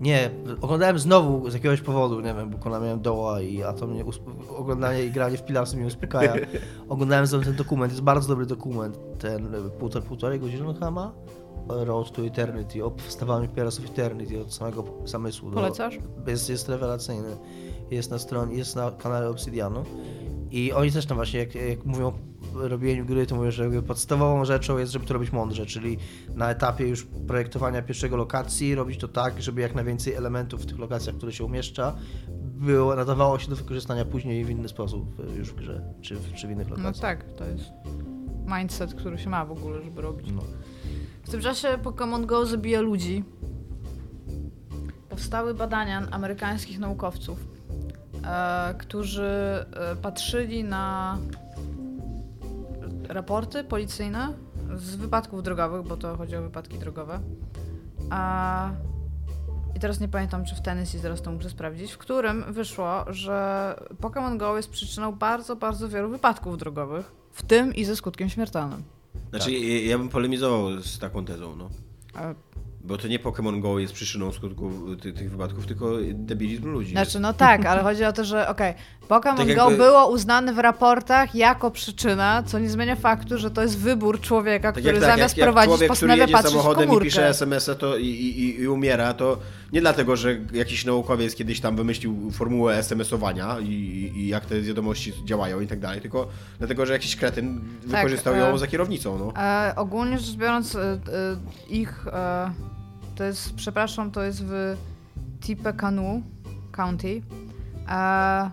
Nie, oglądałem znowu z jakiegoś powodu, nie wiem, bo kona miałem doła i a to mnie usp- oglądanie i granie w Pilarsy mnie uspokaja. oglądałem znowu ten dokument, jest bardzo dobry dokument, ten e, półtor, półtorej godziny chyba ma? Road to Eternity, o powstawaniu Pillars of Eternity od samego zamysłu. do- Polecasz? jest, jest rewelacyjny. Jest na stronie, jest na kanale Obsidianu. I oni też tam właśnie, jak, jak mówią robieniu gry, to mówię, że podstawową rzeczą jest, żeby to robić mądrze, czyli na etapie już projektowania pierwszego lokacji robić to tak, żeby jak najwięcej elementów w tych lokacjach, które się umieszcza, było, nadawało się do wykorzystania później w inny sposób już w grze, czy w, czy w innych No lokacjach. tak, to jest mindset, który się ma w ogóle, żeby robić. No. W tym czasie Pokémon Go zabija ludzi. Powstały badania amerykańskich naukowców, którzy e, patrzyli na raporty policyjne z wypadków drogowych, bo to chodzi o wypadki drogowe. A, I teraz nie pamiętam, czy w Tennessee, zaraz to muszę sprawdzić, w którym wyszło, że Pokémon Go jest przyczyną bardzo, bardzo wielu wypadków drogowych, w tym i ze skutkiem śmiertelnym. Znaczy, ja- ja bym polemizował z taką tezą, no. A Bo to nie Pokémon Go jest przyczyną skutków ty, tych wypadków, tylko debilizm ludzi. Znaczy, no tak, ale chodzi o to, że okej, Pokémon Tak Go jakby- było uznane w raportach jako przyczyna, co nie zmienia faktu, że to jest wybór człowieka, Tak który tak, zamiast jak, jak prowadzić człowiek, który postanawia jedzie w samochodem i pisze SMS-a to i, i, i, umiera, to nie dlatego, że jakiś naukowiec kiedyś tam wymyślił formułę SMS-owania i, i, jak te wiadomości działają i tak dalej, tylko dlatego, że jakiś kretyn wykorzystał ją e, za kierownicą, no. E, ogólnie rzecz biorąc, e, e, ich, e, to jest, przepraszam, to jest w Tippecanoe County, e,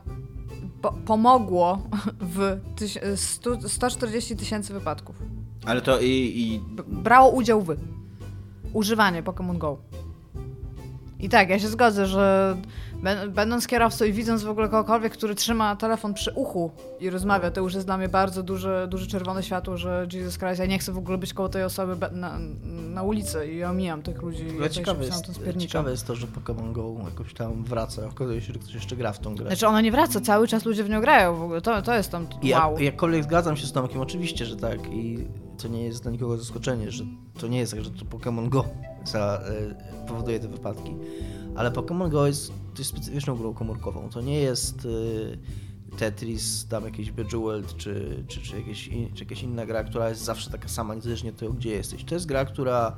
po, pomogło w tyś, stu, 140 tysięcy wypadków. Ale to i, i brało udział w używanie Pokémon Go. I tak, ja się zgodzę, że będąc kierowcą i widząc w ogóle kogokolwiek, który trzyma telefon przy uchu i rozmawia, to już jest dla mnie bardzo duże, duże czerwone światło, że Jesus Christ, ja nie chcę w ogóle być koło tej osoby na, na ulicy i ja omijam tych ludzi. Ja ciekawe jest, ciekawe jest to, że Pokémon Go jakoś tam wraca. Okazuje się, że ktoś jeszcze gra w tą grę. Znaczy ona nie wraca, cały czas ludzie w nią grają w ogóle, to, to jest tam I ja, wow. jakkolwiek zgadzam się z Tomkiem, oczywiście, że tak i to nie jest dla nikogo zaskoczenie, że to nie jest tak, że to Pokémon Go za, e, powoduje te wypadki. Ale Pokémon Go jest, jest specyficzną grą komórkową. To nie jest e, Tetris, tam jakiś Bejeweled, czy, czy, czy, jakieś, in- czy jakaś inna gra, która jest zawsze taka sama, niezależnie od tego, gdzie jesteś. To jest gra, która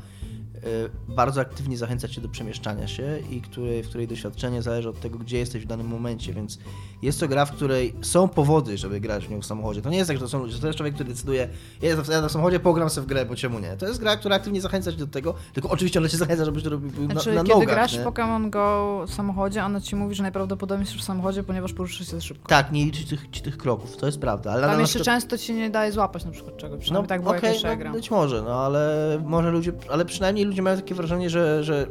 bardzo aktywnie zachęca cię do przemieszczania się i której, w której doświadczenie zależy od tego, gdzie jesteś w danym momencie, więc jest to gra, w której są powody, żeby grać w nią w samochodzie. To nie jest tak, że to są ludzie, to jest człowiek, który decyduje, ja na samochodzie pogram sobie w grę, bo czemu nie. To jest gra, która aktywnie zachęca cię do tego, tylko oczywiście ona cię zachęca, żebyś to robił na, Znaczy, na kiedy nogach. grasz nie? Pokémon Go w samochodzie, ona ci mówi, że najprawdopodobniej jesteś w samochodzie, ponieważ poruszysz się szybko. Tak, nie liczy tych, ci tych kroków, to jest prawda. Ale Tam jeszcze przykład- często ci nie daje złapać na przykład czegoś, przynajmniej tak było jak okej, jeszcze ja no, gram. być może, no ale może ludzie, ale przynajmniej ludzie mają takie wrażenie, że, że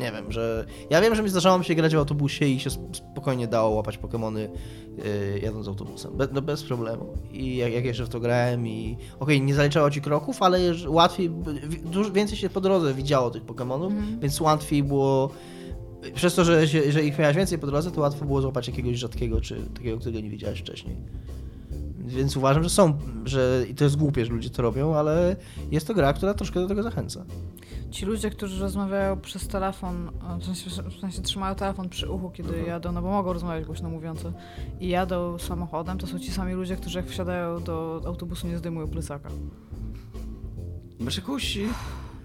nie wiem, że ja wiem, że mi zdarzało mi się grać w autobusie i się sp- spokojnie dało łapać Pokemony yy, jadąc autobusem, Be, no bez problemu. I jak, jak jeszcze w to grałem i okej, nie zaliczało ci kroków, ale łatwiej, wi- dużo więcej się po drodze widziało tych Pokemonów, Mhm. więc łatwiej było przez to, że, że ich miałeś więcej po drodze, to łatwo było złapać jakiegoś rzadkiego, czy takiego, którego nie widziałeś wcześniej. Więc uważam, że są, że i to jest głupie, że ludzie to robią, ale jest to gra, która troszkę do tego zachęca. Ci ludzie, którzy rozmawiają przez telefon, w sensie, w sensie trzymają telefon przy uchu, kiedy Mhm. jadą, no bo mogą rozmawiać głośno mówiąco, i jadą samochodem, to są ci sami ludzie, którzy jak wsiadają do autobusu nie zdejmują plecaka. masz jakąś...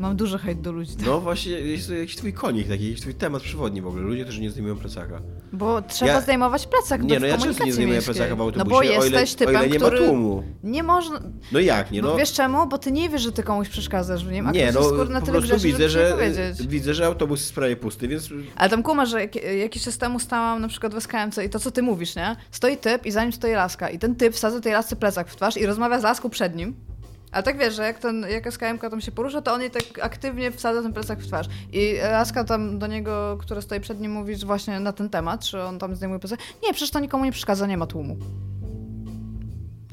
Mam duży hejt do ludzi, No właśnie, jest to jakiś twój konik taki, jakiś twój temat przewodni w ogóle. Ludzie, którzy nie zdejmują plecaka. bo trzeba Ja- zdejmować plecak Nie, no ja często nie zdejmuję miejskiej. plecaka w autobusie, No bo o ile, jesteś typem, o ile nie który... ma tłumu. Nie można... No jak nie, No. wiesz czemu? Bo ty nie wiesz, że ty komuś przeszkadzasz w nim, a nie, no jest skóry na po tyle prostu grzeszy, widzę, że, widzę, że autobus jest prawie pusty, więc Ale tam kumasz, że jak, jakiś czas temu stałam na przykład w SKMC i to, co ty mówisz, nie? Stoi typ i za nim stoi laska i ten typ wsadza tej lasce plecak w twarz i rozmawia z laską przed nim. A tak wiesz, że jak, ten, jak SKMK tam się porusza, to on jej tak aktywnie wsadza ten plecak w twarz. I laska tam do niego, która stoi przed nim, mówi właśnie na ten temat, czy on tam zdejmuje plecak. Nie, przecież to nikomu nie przeszkadza, nie ma tłumu.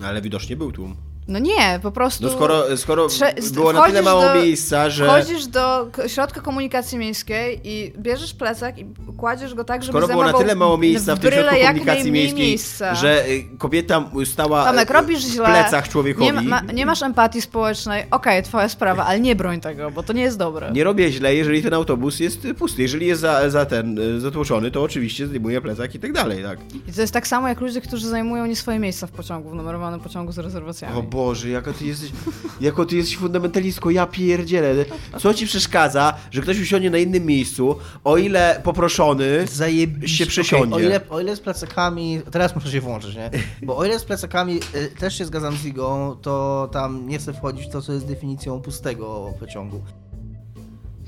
ale widocznie był tłum. No nie, po prostu... No skoro, skoro Trze- było na tyle mało do- miejsca, że Wchodzisz do środka komunikacji miejskiej i bierzesz plecak i kładziesz go tak, żeby skoro było na tyle mało miejsca w tym bryle środku komunikacji miejskiej, miejsca. że y, kobieta stała Tomek, y, robisz w plecach człowiekowi. Nie, ma, ma, nie masz empatii społecznej, okej, twoja sprawa, ale nie broń tego, bo to nie jest dobre. Nie robię źle, jeżeli ten autobus jest y, pusty. Jeżeli jest za, za ten zatłoczony, to oczywiście zdejmuję plecak i tak dalej, tak. I to jest tak samo jak ludzie, którzy zajmują nie swoje miejsca w pociągu, w numerowanym pociągu z rezerwacjami. O Boże, jaka ty jesteś, jako ty jesteś fundamentalistką, ja pierdzielę. Co ci przeszkadza, że ktoś usiądzie na innym miejscu, o ile poproszony Zajebiście. się przesiądzie? Okay, o, ile, o ile z plecakami, teraz muszę się włączyć, nie? Bo o ile z plecakami y, też się zgadzam z Igą, to tam nie chcę wchodzić w to, co jest definicją pustego pociągu.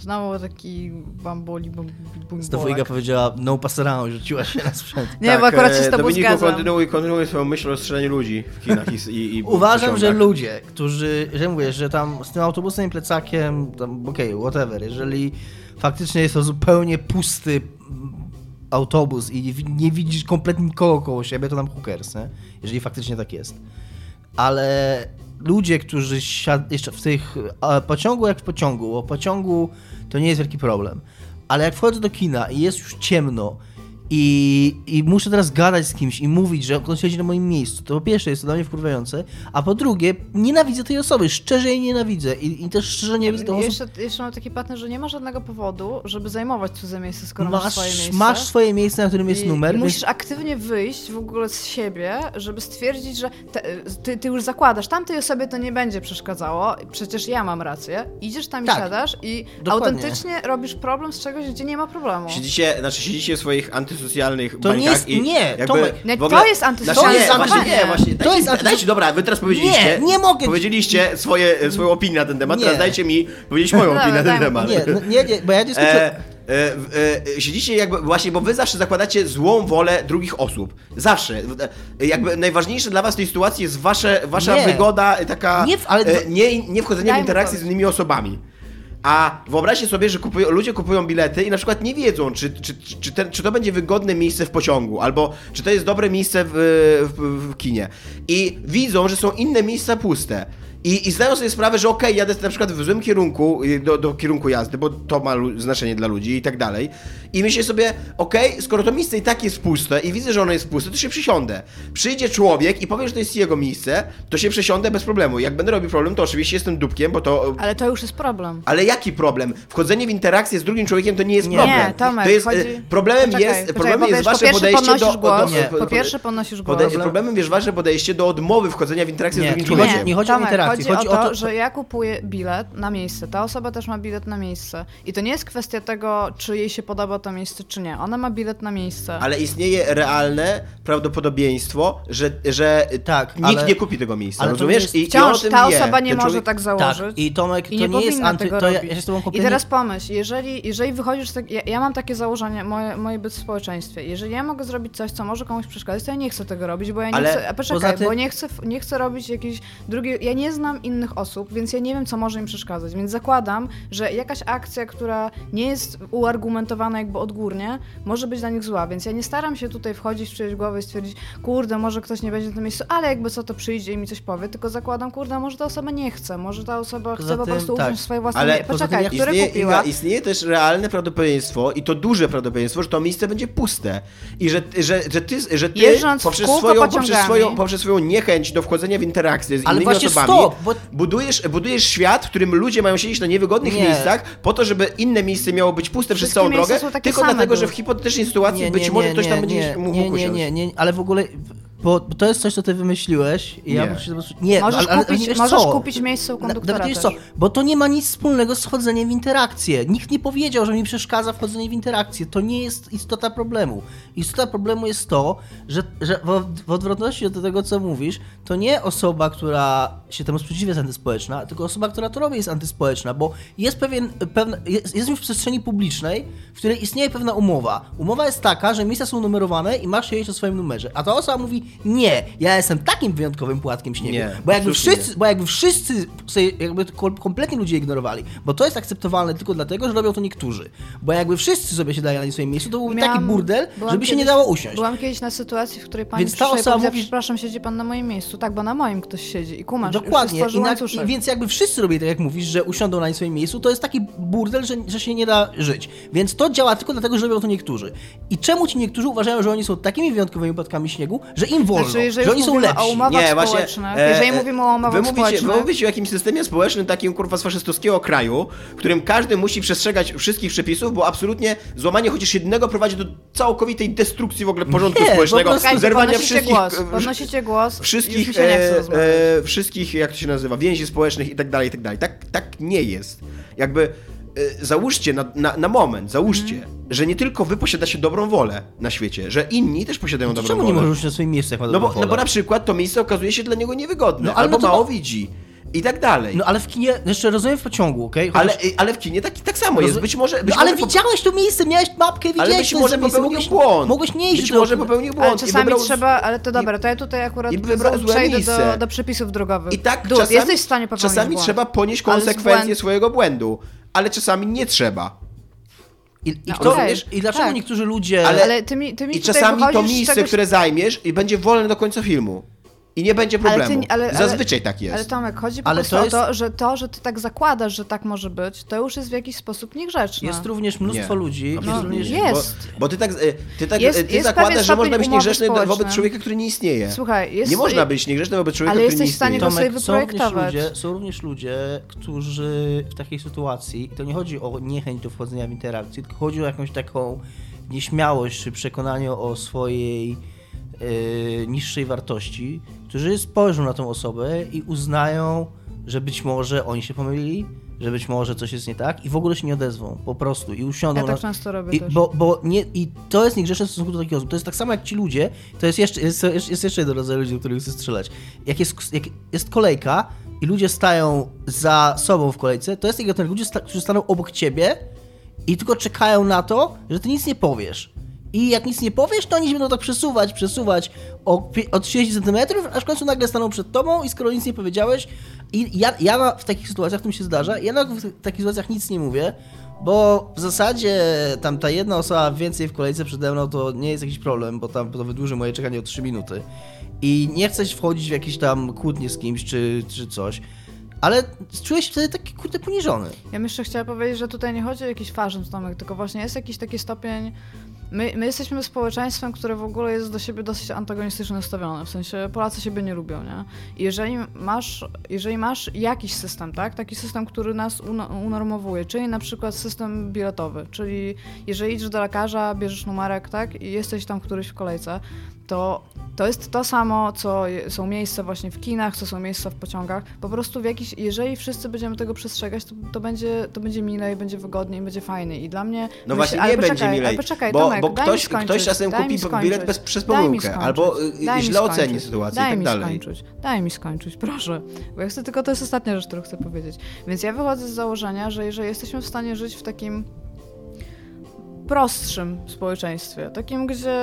Znowu taki bamboli Znowu Iga powiedziała no pass around, rzuciła się na sprzęt. Nie, bo akurat się z e, tobą Dominiku, zgadzam. kontynuuj, kontynuuj swoją myśl o strzelaniu ludzi w kinach i, i, i Uważam, że ludzie, którzy, że mówię, że tam z tym autobusem i plecakiem, tam okej, okay, whatever, jeżeli faktycznie jest to zupełnie pusty autobus i nie widzisz kompletnie nikogo koło siebie, to tam hookers, nie? Jeżeli faktycznie tak jest. Ale ludzie, którzy siad... jeszcze w tych pociągu jak w pociągu, bo pociągu to nie jest wielki problem, ale jak wchodzę do kina i jest już ciemno i, i muszę teraz gadać z kimś i mówić, że on siedzi na moim miejscu, to po pierwsze jest to dla mnie wkurwiające, a po drugie nienawidzę tej osoby, szczerze jej nienawidzę i, i też szczerze nie widzę tą osobę. Jeszcze, jeszcze mam taki patent, że nie ma żadnego powodu, żeby zajmować cudze miejsce, skoro masz, Masz, swoje miejsce. masz swoje miejsce, na którym jest I- numer, I więc musisz aktywnie wyjść w ogóle z siebie, żeby stwierdzić, że te, ty, ty już zakładasz, tamtej osobie to nie będzie przeszkadzało, przecież ja mam rację. Idziesz tam Tak. i siadasz i Dokładnie. autentycznie robisz problem z czegoś, gdzie nie ma problemu. Siedzicie, znaczy siedzicie w swoich antysocjalnych To nie jest- i nie, jakby Tomek. Nie, w to ogóle- jest antysocjalne nie, zachowanie. właśnie, nie, właśnie. To jest anty- dajcie, dobra, wy teraz powiedzieliście, Nie, nie mogę- powiedzieliście swoje, swoją opinię na ten temat, Nie. teraz dajcie mi powiedzieć moją opinię na ten temat. nie, no, nie, nie, bo ja dyskutuję... E, e, e, siedzicie jakby, właśnie, bo wy zawsze zakładacie złą wolę drugich osób. Zawsze. E, jakby najważniejsze dla was w tej sytuacji jest wasze, wasza Nie. wygoda, taka, Nie, ale- e, nie, nie wchodzenie w Dajmy interakcję z innymi osobami. A wyobraźcie sobie, że kupują, ludzie kupują bilety i na przykład nie wiedzą, czy, czy, czy, ten, czy to będzie wygodne miejsce w pociągu, albo czy to jest dobre miejsce w, w, w kinie. I widzą, że są inne miejsca puste. I, I zdają sobie sprawę, że okej, jadę na przykład w złym kierunku, y, do, do kierunku jazdy, bo to ma znaczenie dla ludzi i tak dalej. I myślę sobie, okej, skoro to miejsce i tak jest puste i widzę, że ono jest puste, to się przysiądę. Przyjdzie człowiek i powie, że to jest jego miejsce, to się przesiądę bez problemu. Jak będę robił problem, to oczywiście jestem dupkiem, bo to Ale to już jest problem. ale jaki problem? Wchodzenie w interakcję z drugim człowiekiem to nie jest Nie. problem. Nie, Tomek, to jest, chodzi- e, problemem Poczekaj, jest, poczekaj, problemem bo jest wasze po pierwsze podejście do... głos, do, po pierwsze podnosisz głos. Pode- problemem jest wasze podejście do odmowy wchodzenia w interakcję z Nie, drugim nie człowiekiem. chodzi- nie chodzi o Tomek, interakcję, chodzi, chodzi o o to, to- że ja kupuję bilet na miejsce, ta osoba też ma bilet na miejsce. I to nie jest kwestia tego, czy jej się podoba to miejsce, czy nie. Ona ma bilet na miejsce. Ale istnieje realne prawdopodobieństwo, że, że Tak, nikt ale- nie kupi tego miejsca, ale to rozumiesz? jest- I, i Wciąż tym ta wie. osoba nie może człowiek- tak założyć. Tak, i Tomek, I to nie, nie, jest anty... tego To ja, ja się z tobą I teraz pomyśl, jeżeli, jeżeli wychodzisz tak, ja, ja mam takie założenie, moje, moje byt w społeczeństwie, jeżeli ja mogę zrobić coś, co może komuś przeszkadzać, to ja nie chcę tego robić, bo ja nie Ale chcę, a poczekaj, tym- bo nie chcę, nie chcę robić jakiejś drugiej, ja nie znam innych osób, więc ja nie wiem, co może im przeszkadzać, więc zakładam, że jakaś akcja, która nie jest uargumentowana jakby odgórnie, może być dla nich zła, więc ja nie staram się tutaj wchodzić w czyjeś głowę i stwierdzić, kurde, może ktoś nie będzie na tym miejscu, ale jakby co to przyjdzie i mi coś powie, tylko zakładam, kurde, może ta osoba nie chce, może ta osoba chce po tym, prostu tak. usiąść w swojej własnej... Ale tym poczekaj, jak które istnieje, kupiła... Istnieje też realne prawdopodobieństwo i to duże prawdopodobieństwo, że to miejsce będzie puste. I że, że, że ty, że ty Jeżdżąc w poprzez, swoją, poprzez, swoją, poprzez swoją niechęć do wchodzenia w interakcję z Ale innymi właśnie osobami stop, bo- budujesz, budujesz świat, w którym ludzie mają siedzieć na niewygodnych Nie. miejscach po to, żeby inne miejsce miało być puste przez Wszystkie całą miejsca drogę, tylko dlatego, że w dude. hipotetycznej sytuacji być może ktoś tam będzie mógł nie, nie, nie, nie, ale w ogóle, bo bo to jest coś, co ty wymyśliłeś i ja Nie. muszę się prostu... Nie, Możesz, ale, ale kupić, możesz co? kupić miejsce u konduktora Nawet co, bo to nie ma nic wspólnego z wchodzeniem w interakcję. Nikt nie powiedział, że mi przeszkadza wchodzenie w interakcję. To nie jest istota problemu. Istota problemu jest to, że, że w, w odwrotności do tego, co mówisz, to nie osoba, która się temu sprzeciwia jest antyspołeczna, tylko osoba, która to robi jest antyspołeczna, bo jest pewien, pewna, jest, jesteśmy w przestrzeni publicznej, w której istnieje pewna umowa. Umowa jest taka, że miejsca są numerowane i masz siedzieć o swoim numerze. A ta osoba mówi, nie, ja jestem takim wyjątkowym płatkiem śniegu. Nie, bo jakby wszyscy, bo jakby wszyscy sobie jakby kompletnie ludzie ignorowali, bo to jest akceptowalne tylko dlatego, że robią to niektórzy. Bo jakby wszyscy sobie się dają na swoim miejscu, to byłby taki Miałam- burdel, byłam żeby się nie kiedyś- dało usiąść. Byłam kiedyś na sytuacji, w której pani Więc ta przyszła powiedziała, mówi- przepraszam, siedzi pan na moim miejscu. Tak, bo na moim ktoś siedzi i kumasz. Dokładnie. I, na. I więc jakby wszyscy robili tak, jak mówisz, że usiądą na swoim miejscu, to jest taki burdel, że, że się nie da żyć. Więc to działa tylko dlatego, że robią to niektórzy. I czemu ci niektórzy uważają, że oni są takimi wyjątkowymi płatkami śniegu, że im im wolno, Znaczy, jeżeli że oni są lepsi. o umowach Nie, właśnie, e, jeżeli mówimy o umowach wy mówicie, społecznych... Wy mówicie o jakimś systemie społecznym, takim kurwa z faszystowskiego kraju, w którym każdy musi przestrzegać wszystkich przepisów, bo absolutnie złamanie chociaż jednego prowadzi do całkowitej destrukcji w ogóle porządku Nie, po społecznego, zerwania wszystkich... głos, e, podnosicie głos, wszystkich, e, e, wszystkich, jak to się nazywa, więzi społecznych i tak dalej, i tak dalej. Tak, tak nie jest. Jakby załóżcie na, na, na moment, załóżcie, Mhm. że nie tylko wy posiadacie dobrą wolę na świecie, że inni też posiadają dobrą Czemu wolę. nie możesz na swoim miejscu, jak ma No bo, no bo na przykład to miejsce okazuje się dla niego niewygodne, No, ale albo no to mało ma- widzi i tak dalej. No ale w kinie, jeszcze rozumiem w pociągu, okej? ale, Chociaż- ale w kinie tak, tak samo jest. Być może. Być No ale może po- widziałeś to miejsce, miałeś mapkę, widziałeś ale być to może miejsce, popełnił mogłeś, błąd. Mogłeś nie iść Być do- może popełnił błąd. Ale czasami wybrał... trzeba, ale to dobra, to ja tutaj akurat i wybrał za- złe przejdę miejsce. do, do przepisów drogowych. I tak czasami, jesteś w stanie popełnić czasami błąd. trzeba ponieść Ale konsekwencje błęd- swojego błędu, ale czasami nie trzeba. I, i, No, kto, okej, I dlaczego tak. niektórzy ludzie... Ale- Ale ty mi, ty mi I czasami to miejsce, czegoś- które zajmiesz, i będzie wolne do końca filmu. I nie będzie Ale ty problemu. ale- ale- Zazwyczaj tak jest. Ale Tomek, chodzi po Ale prostu to o jest- to, że to, że ty tak zakładasz, że tak może być, to już jest w jakiś sposób niegrzeczne. Jest również mnóstwo Nie. ludzi, jest Absolutnie również... nie. jest. Bo, bo ty tak, e, ty tak Jest- e, ty jest zakładasz, że można być niegrzeczny wobec społecznej. człowieka, który nie istnieje. Słuchaj, jest... nie można być niegrzecznym wobec człowieka, Ale który nie jesteś w stanie istnieje. go sobie Tomek, są również, wyprojektować. ludzie, są również ludzie, którzy w takiej sytuacji, to nie chodzi o niechęć do wchodzenia w interakcję, tylko chodzi o jakąś taką nieśmiałość czy przekonanie o swojej e, niższej wartości, którzy spojrzą na tą osobę i uznają, że być może oni się pomylili, że być może coś jest nie tak i w ogóle się nie odezwą, po prostu i usiądą Ja na... tak często robię I, też. bo, bo nie, I to jest niegrzeczne w stosunku do takich osób. To jest tak samo jak ci ludzie, to jest jeszcze, jest, jest jeszcze jeden rodzaj ludzi, do których chcę strzelać. Jak jest, jak jest kolejka i ludzie stają za sobą w kolejce, to jest taki gatunek ludzie, sta, którzy staną obok ciebie i tylko czekają na to, że ty nic nie powiesz. I jak nic nie powiesz, to oni będą tak przesuwać, przesuwać o, pi- o 30 cm, aż w końcu nagle staną przed tobą i skoro nic nie powiedziałeś, i ja, ja w takich sytuacjach, to mi się zdarza, ja w takich sytuacjach nic nie mówię, bo w zasadzie tam ta jedna osoba więcej w kolejce przede mną to nie jest jakiś problem, bo tam to wydłuży moje czekanie o 3 minuty. I nie chcę wchodzić w jakieś tam kłótnie z kimś czy, czy coś. Ale czuję się wtedy taki kurde poniżony. Ja bym jeszcze chciała powiedzieć, że tutaj nie chodzi o jakiś faszyzm, Tomek, tylko właśnie jest jakiś taki stopień... My, my jesteśmy społeczeństwem, które w ogóle jest do siebie dosyć antagonistycznie nastawione, w sensie Polacy siebie nie lubią, nie? I jeżeli masz, jeżeli masz jakiś system, tak? Taki system, który nas uno- unormowuje, czyli na przykład system biletowy, czyli jeżeli idziesz do lekarza, bierzesz numerek, tak? I jesteś tam któryś w kolejce, to to jest to samo, co są miejsca właśnie w kinach, co są miejsca w pociągach. Po prostu w jakiś, jeżeli wszyscy będziemy tego przestrzegać, to, to, będzie, to będzie milej, będzie wygodniej, będzie fajniej. I dla mnie... No myślę- właśnie nie będzie milej, poczekaj, bo, Tomek, bo ktoś, skończyć, ktoś czasem kupi bilet bez, przez pomyłkę, albo y, daj źle oceni sytuację i daj tak mi dalej. skończyć, daj mi skończyć, proszę. Bo ja chcę tylko, to jest ostatnia rzecz, którą chcę powiedzieć. Więc ja wychodzę z założenia, że jeżeli jesteśmy w stanie żyć w takim prostszym społeczeństwie, takim, gdzie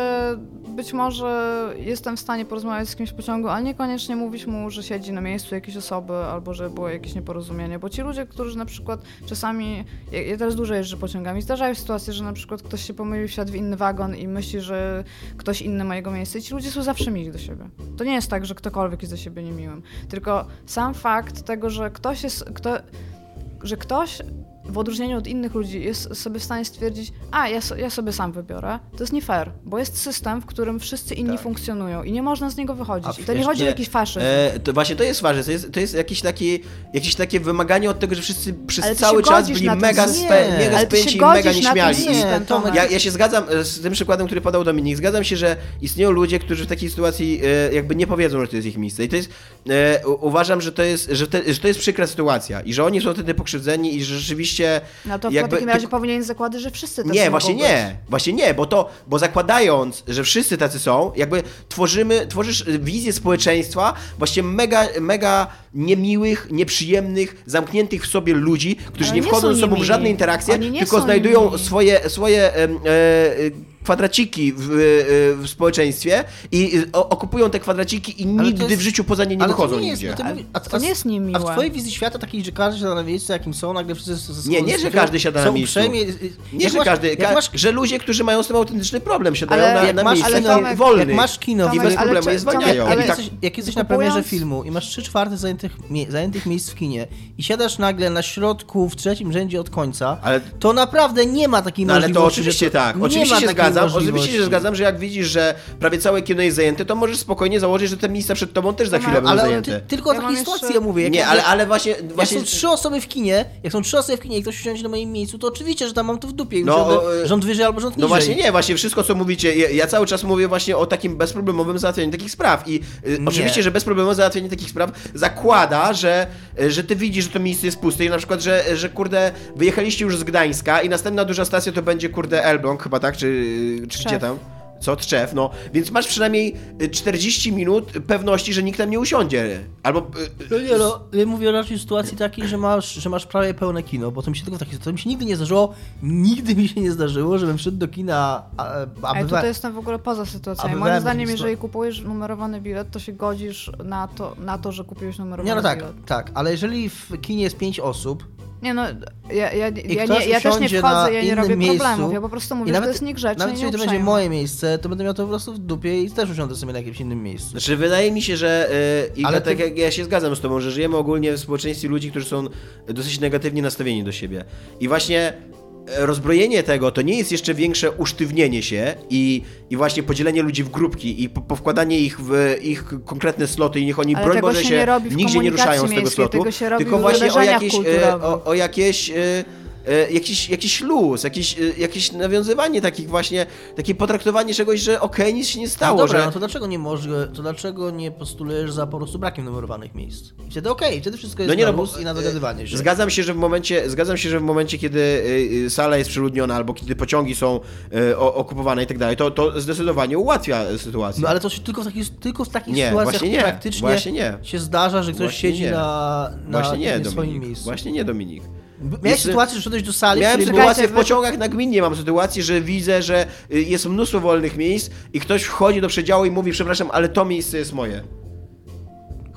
być może jestem w stanie porozmawiać z kimś w pociągu, ale niekoniecznie mówić mu, że siedzi na miejscu jakiejś osoby, albo że było jakieś nieporozumienie, bo ci ludzie, którzy na przykład czasami, ja, teraz dużo jeżdżę pociągami, zdarzają się sytuacje, że na przykład ktoś się pomylił, wsiadł w inny wagon i myśli, że ktoś inny ma jego miejsce i ci ludzie są zawsze mili do siebie. To nie jest tak, że ktokolwiek jest do siebie niemiłym, tylko sam fakt tego, że ktoś jest, kto, że ktoś w odróżnieniu od innych ludzi jest sobie w stanie stwierdzić, a ja, so, ja sobie sam wybiorę, to jest nie fair, bo jest system, w którym wszyscy inni Tak. funkcjonują i nie można z niego wychodzić. I to nie chodzi o jakiś faszyzm. E, to właśnie to jest ważne, to jest, to jest jakieś, takie, jakieś takie wymaganie od tego, że wszyscy przez Ale cały czas byli mega, spe, mega spięci i mega nieśmiali. Nie, Tomek. Ja, ja się zgadzam e, z tym przykładem, który podał Dominik. Zgadzam się, że istnieją ludzie, którzy w takiej sytuacji e, jakby nie powiedzą, że to jest ich miejsce. I to jest, e, uważam, że to jest, że, te, że to jest przykra sytuacja i że oni są wtedy pokrzywdzeni i że rzeczywiście No to w jakby- takim razie tylko- powinien zakładać, że wszyscy tacy nie, właśnie być. nie, właśnie nie, bo to, bo zakładając, że wszyscy tacy są, jakby tworzymy, tworzysz wizję społeczeństwa właśnie mega, mega niemiłych, nieprzyjemnych, zamkniętych w sobie ludzi, którzy Ale nie nie wchodzą ze sobą w żadne interakcje, tylko znajdują niemili. swoje, swoje e, e, kwadraciki w, e, w społeczeństwie i e, o- okupują te kwadraciki i Ale nigdy jest- w życiu poza nie nie Ale to wychodzą nie jest, nigdzie. no Ale a, to a- nie jest niemiłe. A w twojej wizji świata takiej, że każdy siada na miejscu, jakim są, nagle wszyscy ze sobą Nie, nie, że każdy siada na miejscu. uprzejmie- Nie, jak że masz- każdy, ka- masz że ludzie, którzy mają z tym autentyczny problem, siadają Ale na, jak na masz- miejscu ale wolny. Tomek, wolnych. jak masz kino, I Tomek, bez ale problemu czy- je zwalniają. Jak, I tak, jesteś, jak jesteś na premierze filmu i masz 3 czwarte zajętych, mie- zajętych miejsc w kinie i siadasz nagle na środku, w trzecim rzędzie od końca, Ale- to naprawdę nie ma takiej No ale to możliwości. oczywiście tak, nie oczywiście się zgadzam, zgadzam, oczywiście się zgadzam, że jak widzisz, że prawie całe kino jest zajęte, to możesz spokojnie założyć, że te miejsca przed tobą też za chwilę będą Ale zajęte. ty, tylko o Ja takiej sytuacji jeszcze- ja mówię. Jak Nie, ale, ale właśnie... Jak właśnie są trzy osoby w kinie, jak są trzy osoby w kinie i ktoś usiądzie na moim miejscu, to oczywiście, że tam mam to w dupie. No, No, e, rząd wyżej albo rząd No niżej. właśnie nie, właśnie wszystko co mówicie, ja, ja cały czas mówię właśnie o takim bezproblemowym załatwieniu takich spraw i y, oczywiście, że bezproblemowe załatwienie takich spraw zakłada, że, że ty widzisz, że to miejsce jest puste i na przykład, że, że kurde, wyjechaliście już z Gdańska i następna duża stacja to będzie kurde Elbląg chyba, tak? Czy, czy Tczew. gdzie tam? Co? Tczew, no. Więc masz przynajmniej y, 40 minut pewności, że nikt tam nie usiądzie. Albo... y, No nie no, ja mówię raczej o sytuacji takiej, że masz, że masz prawie pełne kino, bo to mi się tylko w takich to mi się nigdy nie zdarzyło, nigdy mi się nie zdarzyło, żebym wszedł do kina, a, a Ale bywa- tutaj jestem w ogóle poza sytuacją. Moim w zdaniem, takiej jeżeli kupujesz numerowany bilet, to się godzisz na to, na to że kupiłeś numerowany Nie no tak, bilet. tak, ale jeżeli w kinie jest pięć osób Nie no, ja, ja, ja, nie, ja też nie wchodzę, na ja nie robię miejscu problemów. Ja po prostu mówię, i że nawet, to jest niegrzeczne Nawet i jeżeli to będzie moje miejsce, to będę miał to po prostu w dupie i też usiądę sobie na jakimś innym miejscu. Znaczy, wydaje mi się, że yy, Iga, Ale tak ty- jak ja się zgadzam z tobą, że żyjemy ogólnie w społeczeństwie ludzi, którzy są dosyć negatywnie nastawieni do siebie. I właśnie rozbrojenie tego to nie jest jeszcze większe usztywnienie się i, i właśnie podzielenie ludzi w grupki i po, powkładanie ich w ich konkretne sloty i niech oni, Ale broń Boże, się się nigdzie nie ruszają z tego slotu, tylko właśnie o jakieś, e, o, o jakieś e, jakiś, jakiś luz, jakieś, e, jakieś nawiązywanie takich właśnie, takie potraktowanie czegoś, że okej, nic się nie stało, no dobra, że... no to dlaczego nie może, to dlaczego nie postulujesz za po prostu brakiem numerowanych miejsc? I wtedy okej, wtedy wszystko jest No nie na no, bo, i na dogadywanie się. Zgadzam się, że w momencie, zgadzam się, że w momencie, kiedy sala jest przeludniona albo kiedy pociągi są okupowane i tak dalej, to, to zdecydowanie ułatwia sytuację. No ale to się tylko w takich, tylko w takich Nie, sytuacjach właśnie nie, praktycznie właśnie nie. się zdarza, że ktoś Właśnie siedzi nie. na, na Właśnie nie, nie swoim Dominik. miejscu. Właśnie nie, Dominik. Miałeś Jest- sytuację, że szedłeś do sali, Miałem sytuację w pociągach na gminie, mam sytuację, że widzę, że y, jest mnóstwo wolnych miejsc i ktoś wchodzi do przedziału i mówi, przepraszam, ale to miejsce jest moje.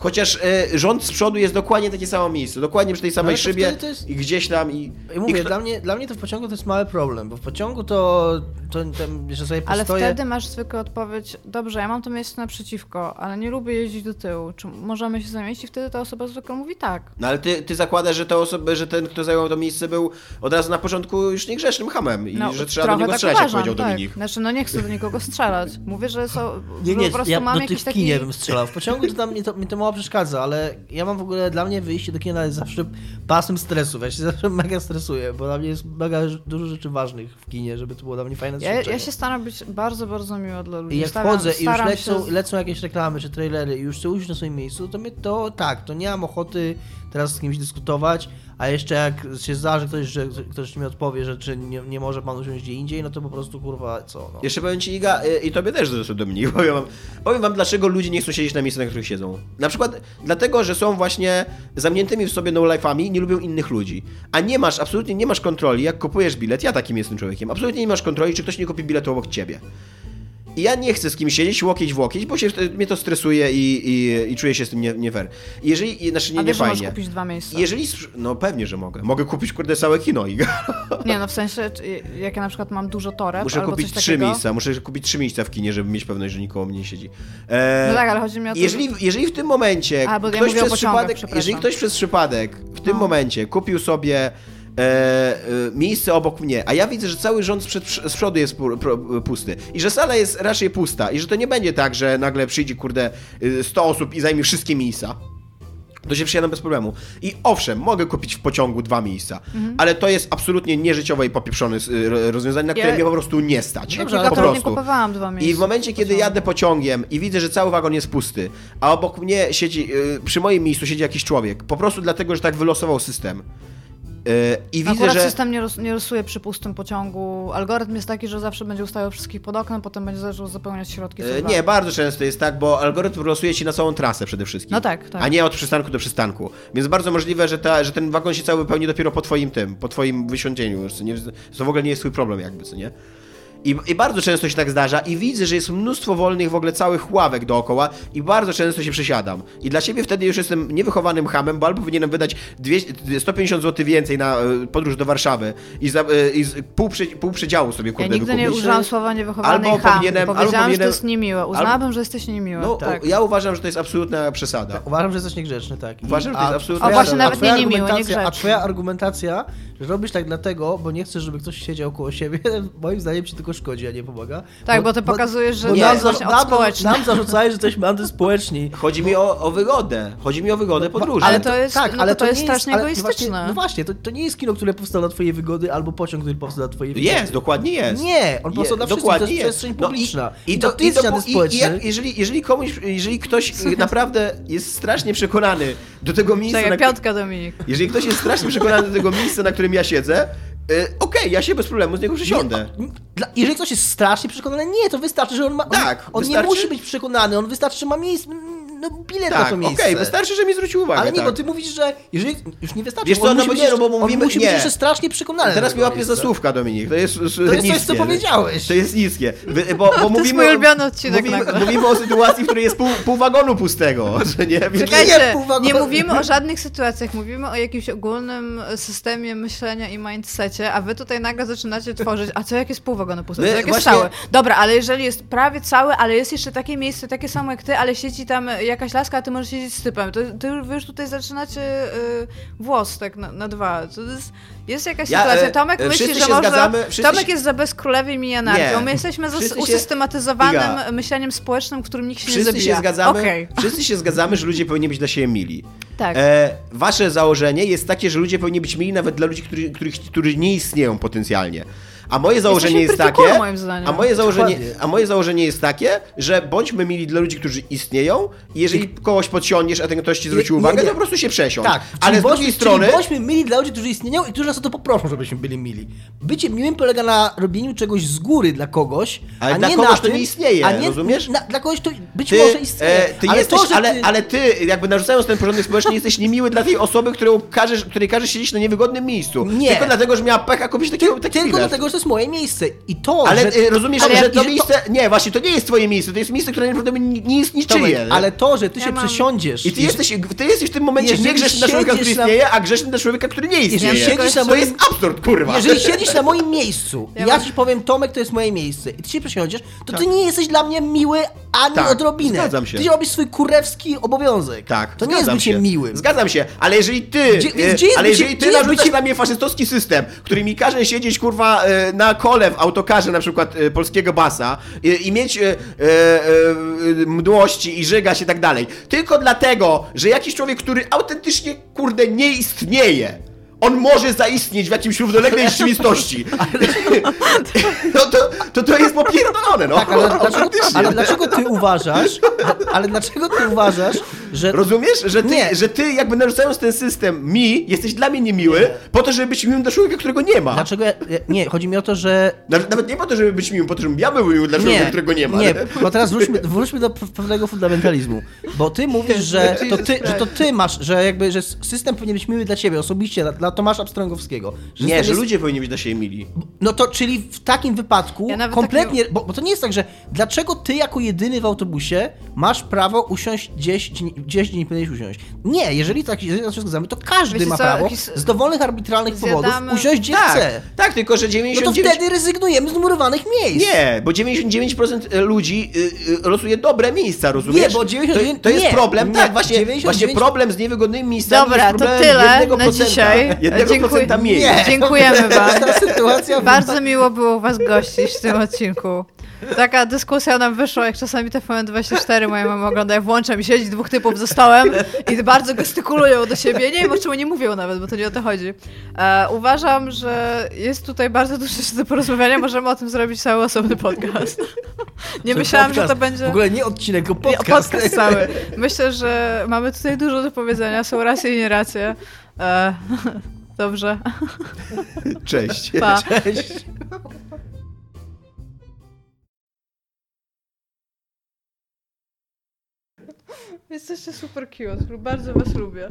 Chociaż y, rząd z przodu jest dokładnie takie samo miejsce, dokładnie przy tej samej ale to szybie jest- i gdzieś tam i... I mówię, i kto- dla, mnie, dla mnie to w pociągu to jest mały problem, bo w pociągu to, to, to że sobie Ale postoję... wtedy masz zwykłą odpowiedź, dobrze, ja mam to miejsce naprzeciwko, ale nie lubię jeździć do tyłu. Czy możemy się zamieścić? I wtedy ta osoba zwykle mówi tak. No ale ty, ty zakładasz, że, ta osoba, że ten, kto zajął to miejsce, był od razu na początku już niegrzecznym hamem i że trzeba do niego tak strzelać, jak uważam, powiedział tak. Dominik. Znaczy, no nie chcę do nikogo strzelać. Mówię, że są, Nie, nie, po prostu ja mam do jakiś tych taki... kinie bym strzelał. W pociągu to tam mnie to, mnie to mało przeszkadza, ale ja mam w ogóle, dla mnie wyjście do kina jest zawsze pasem stresu. Ja się zawsze mega stresuję, bo dla mnie jest mega dużo rzeczy ważnych w kinie, żeby to było dla mnie fajne Ja, ja się staram być bardzo, bardzo miła dla ludzi. I jak staram, wchodzę i już lecą, się... lecą jakieś reklamy czy trailery i już chcę usiąść na swoim miejscu, to mnie to tak, to nie mam ochoty teraz z kimś dyskutować, a jeszcze jak się zdarzy ktoś, że ktoś mi odpowie, że czy nie, nie może pan usiąść gdzie indziej, no to po prostu kurwa co, no. Jeszcze powiem ci, Iga, y, i tobie też zresztą Dominik, powiem wam, powiem wam, dlaczego ludzie nie chcą siedzieć na miejscach, na których siedzą. Na przykład dlatego, że są właśnie zamkniętymi w sobie no-life'ami, nie lubią innych ludzi. A nie masz, absolutnie nie masz kontroli, jak kupujesz bilet, ja takim jestem człowiekiem, absolutnie nie masz kontroli, czy ktoś nie kupi biletu obok ciebie. I ja nie chcę z kimś siedzieć łokieć w łokieć, bo się, mnie to stresuje i, i, i czuję się z tym nie, nie fair. I Jeżeli, i- znaczy nie, A nie że możesz fajnie. kupić dwa miejsca. Jeżeli, no pewnie, że mogę. Mogę kupić kurde całe kino, Iga. Nie, no w sensie, jak ja na przykład mam dużo toreb Muszę albo kupić trzy miejsca, muszę kupić trzy miejsca w kinie, żeby mieć pewność, że nikogo mnie nie siedzi. E, No tak, ale chodzi mi o to, jeżeli, jeżeli w tym momencie A, ja ktoś o przez przypadek, jeżeli ktoś przez przypadek w tym No. momencie kupił sobie miejsce obok mnie, a ja widzę, że cały rząd z przodu jest pusty i że sala jest raczej pusta i że to nie będzie tak, że nagle przyjdzie kurde y, 100 osób i zajmie wszystkie miejsca. To się przyjadam bez problemu. I owszem, mogę kupić w pociągu dwa miejsca, Mhm. ale to jest absolutnie nieżyciowe i popieprzone y, rozwiązanie, na które Ja- mnie po prostu nie stać. Dobrze, po kilka nie prostu. kupowałam dwa miejsca. I w momencie, kiedy pociągu. jadę pociągiem i widzę, że cały wagon jest pusty, a obok mnie siedzi, yy, przy moim miejscu siedzi jakiś człowiek, po prostu dlatego, że tak wylosował system. Yy, I widzę, Akurat że... system nie, ros, nie rysuje przy pustym pociągu. Algorytm jest taki, że zawsze będzie ustawiał wszystkich pod oknem, potem będzie zaczął zapełniać środki. Yy. Nie, bardzo często jest tak, bo algorytm losuje ci na całą trasę przede wszystkim. No tak, tak. A nie od przystanku do przystanku. Więc bardzo możliwe, że, ta, że ten wagon się cały wypełni dopiero po twoim tym, po twoim wysiądzieniu. Nie, to w ogóle nie jest twój problem jakby, co nie? I, I bardzo często się tak zdarza i widzę, że jest mnóstwo wolnych w ogóle całych ławek dookoła i bardzo często się przesiadam. I dla siebie wtedy już jestem niewychowanym hamem, bo albo powinienem wydać 200, 150 zł więcej na e, podróż do Warszawy i, za, e, i z, pół, przy, pół przedziału sobie Ja kurde nigdy nie użyłam słowa niewychowany Albo ham. powinienem- albo Powiedziałam, że to powinienem- jest niemiłe. Uznałabym, że jesteś niemiły. No, tak. ja uważam, że to jest absolutna przesada. Uważam, że jesteś niegrzeczny, tak. I- Uważam, że to jest absolutnie- O, właśnie, a nawet twoja nie niemiły, argumentacja- niegrzeczny. A twoja argumentacja, że robisz tak dlatego, bo nie chcesz, żeby ktoś siedział koło siebie, moim zdaniem się tylko tylko szkodzi, a nie pomaga. Tak, bo ty pokazujesz, że bo to nam, jest właśnie nam, nam zarzucają, że jesteśmy antyspołeczni. Chodzi mi o, o wygodę. Chodzi mi o wygodę podróży. Ale to jest- no to to jest nie strasznie ale egoistyczne. Właśnie, no właśnie, to, to nie jest kino, które powstało dla twojej wygody, albo pociąg, który powstał dla twojej wygody. Jest, dokładnie jest. Nie, on powstał dla wszystkich, to jest jest. przestrzeń No publiczna. I, i, to i antyspołeczny. jak, jeżeli, jeżeli komuś, jeżeli ktoś naprawdę jest strasznie przekonany do tego miejsca, Czekaj, na, piątka Dominik. jeżeli ktoś jest strasznie przekonany do tego miejsca, na którym ja siedzę, y, okej, ja się bez problemu z niego przesiądę. Nie, jeżeli ktoś jest strasznie przekonany, nie, to wystarczy, że on ma. On, Tak, on nie musi być przekonany, on wystarczy, że ma miejsce, no bilet na Tak, to okej, miejsce. wystarczy, że mi zwrócił uwagę. Ale nie, tak. bo ty mówisz, że jeżeli już nie wystarczy, Wiesz co, on no musi bo być, nie, bo on mówimy- musi być nie. jeszcze strasznie przekonany. Teraz mi łapie za słówka, Dominik. To jest, To jest coś, niskie. co powiedziałeś. To jest niskie. Bo, bo mówimy, mój o- ulubiony odcinek mówimy, nagle. mówimy o sytuacji, w której jest pół, pół wagonu pustego, że nie? Czekajcie, pół wagonu. nie mówimy o żadnych sytuacjach, mówimy o jakimś ogólnym systemie myślenia i mindsetie, a wy tutaj nagle zaczynacie tworzyć, a co jak jest pół wagonu puste, My co jak jest właśnie- cały? Dobra, ale jeżeli jest prawie cały, ale jest jeszcze takie miejsce, takie samo jak ty, ale siedzi tam jakaś laska, a ty możesz siedzieć z typem, to, wy już tutaj zaczynacie y, włos tak na, na dwa. Jest, jest jakaś Ja, sytuacja. e, Tomek e, myśli, że się może... zgadzamy- Tomek się- jest za bezkrólewiem i anarchią, Nie. my jesteśmy za Wszyscy się- usystematyzowanym Iga. myśleniem społecznym, w którym nikt się nie Wszyscy zabija. się, zgadzamy, Okej. wszyscy się zgadzamy, że ludzie powinni być dla siebie mili. Tak. E, wasze założenie jest takie, że ludzie powinni być mili nawet dla ludzi, którzy, których, którzy nie istnieją potencjalnie. A moje założenie jest takie. A moje, założenie, a moje założenie jest takie, że bądźmy mili dla ludzi, którzy istnieją. I jeżeli kogoś podsiądziesz, a ten ktoś ci zwrócił Nie, uwagę, nie. to po prostu się przesiądź. Tak, Ale czyli z drugiej bądźmy, strony. Czyli bądźmy mili dla ludzi, którzy istnieją i którzy nas o to poproszą, żebyśmy byli mili. Bycie miłym polega na robieniu czegoś z góry dla kogoś, Ale a dla nie kogoś na to tym, nie istnieje, a nie, rozumiesz? Na, dla kogoś to być Ty, może istnieje. e, ty ale jesteś, to, ale, ty... ale ty, jakby narzucając ten porządek społeczny, jesteś niemiły dla tej osoby, którą każesz, której każesz siedzieć na niewygodnym miejscu. Nie. Tylko dlatego, że miała pecha kupić takiego, taki Tylko dlatego, że to jest moje miejsce. I to, Ale że... e, rozumiesz, ale że jak- to i miejsce. Nie, właśnie, to nie jest twoje miejsce, to jest miejsce, które naprawdę nie, nie jest niczyje. ale to, że ty Ja się mam- przesiądziesz... I ty jesteś, ty jesteś w tym momencie Jeżeli nie grzeszny dla człowieka, który na- istnieje, a grzeszny dla człowieka, który nie istnieje. Jeżeli siedzisz na to moim- jest absurd, kurwa. Jeżeli siedzisz na moim miejscu Ja i ja mam- ci powiem, Tomek, to jest moje miejsce i ty się przesiądziesz, to ty nie jesteś dla mnie miły ani Tak, odrobinę. zgadzam się. Ty robisz swój kurewski obowiązek. Tak, To nie jest bycie się. miłym. Zgadzam się, ale jeżeli ty, Gdzie- e, gdzie ale bycie- jeżeli ty narzucasz bycie- na mnie faszystowski system, który mi każe siedzieć, kurwa, e, na kole w autokarze na przykład e, polskiego basa e, i mieć mdłości i żygać i tak dalej, tylko dlatego, że jakiś człowiek, który autentycznie, kurde, nie istnieje, on może zaistnieć w jakimś równoległej rzeczywistości. no to, to to jest popierdolone, no. Tak, ale dlaczego, ale dlaczego ty uważasz, ale dlaczego ty uważasz, że... Rozumiesz, że ty, Nie. że ty jakby narzucając ten system mi, jesteś dla mnie niemiły, po to, żeby być miłym dla człowieka, którego nie ma. Dlaczego ja, nie, chodzi mi o to, że... Nawet nie po to, żeby być miłym, po to, żebym ja był miły dla człowieka, którego nie ma. Nie, bo teraz wróćmy, wróćmy do pewnego fundamentalizmu. Bo ty mówisz, że to ty, że to ty masz, że jakby, że system powinien być miły dla ciebie osobiście, dla, Tomasza Pstrągowskiego. Że Nie, że jest- ludzie powinni być dla siebie mili. No to, czyli w takim wypadku Ja kompletnie, bo, bo to nie jest tak, że dlaczego ty jako jedyny w autobusie masz prawo usiąść gdzieś, gdzieś, gdzie nie powinieneś usiąść? Nie, jeżeli tak jeżeli na to zgadzamy, to każdy Wiecie ma co, prawo z dowolnych arbitralnych powodów Zjadamy- usiąść gdzie Tak, chce. tak, tylko że No to 99... wtedy rezygnujemy z numerowanych miejsc. Nie, bo 99% ludzi y, y, losuje dobre miejsca, rozumiesz? Nie, bo 99 to, to jest nie, problem, nie, tak, właśnie, 99 właśnie problem z niewygodnymi miejscami Dobra, jest to tyle 1% na dzisiaj. 1% Dziękuję. miejsc. Nie. Dziękujemy wam. Ta sytuacja Bardzo miło było was gościć w tym odcinku. Taka dyskusja nam wyszła, jak czasami TVN24 moja mama ogląda, ja włączam i siedzi dwóch typów za stołem i bardzo gestykulują do siebie. Nie wiem, o czym nie mówią nawet, bo to nie o to chodzi. E, uważam, że jest tutaj bardzo dużo rzeczy do porozmawiania, możemy o tym zrobić cały osobny podcast. Nie myślałam, że to będzie... W ogóle nie odcinek, tylko podcast. podcast cały. Myślę, że mamy tutaj dużo do powiedzenia, są racje i nieracje. E, dobrze, Cześć. pa. Cześć. Jesteście super cute, bardzo was lubię.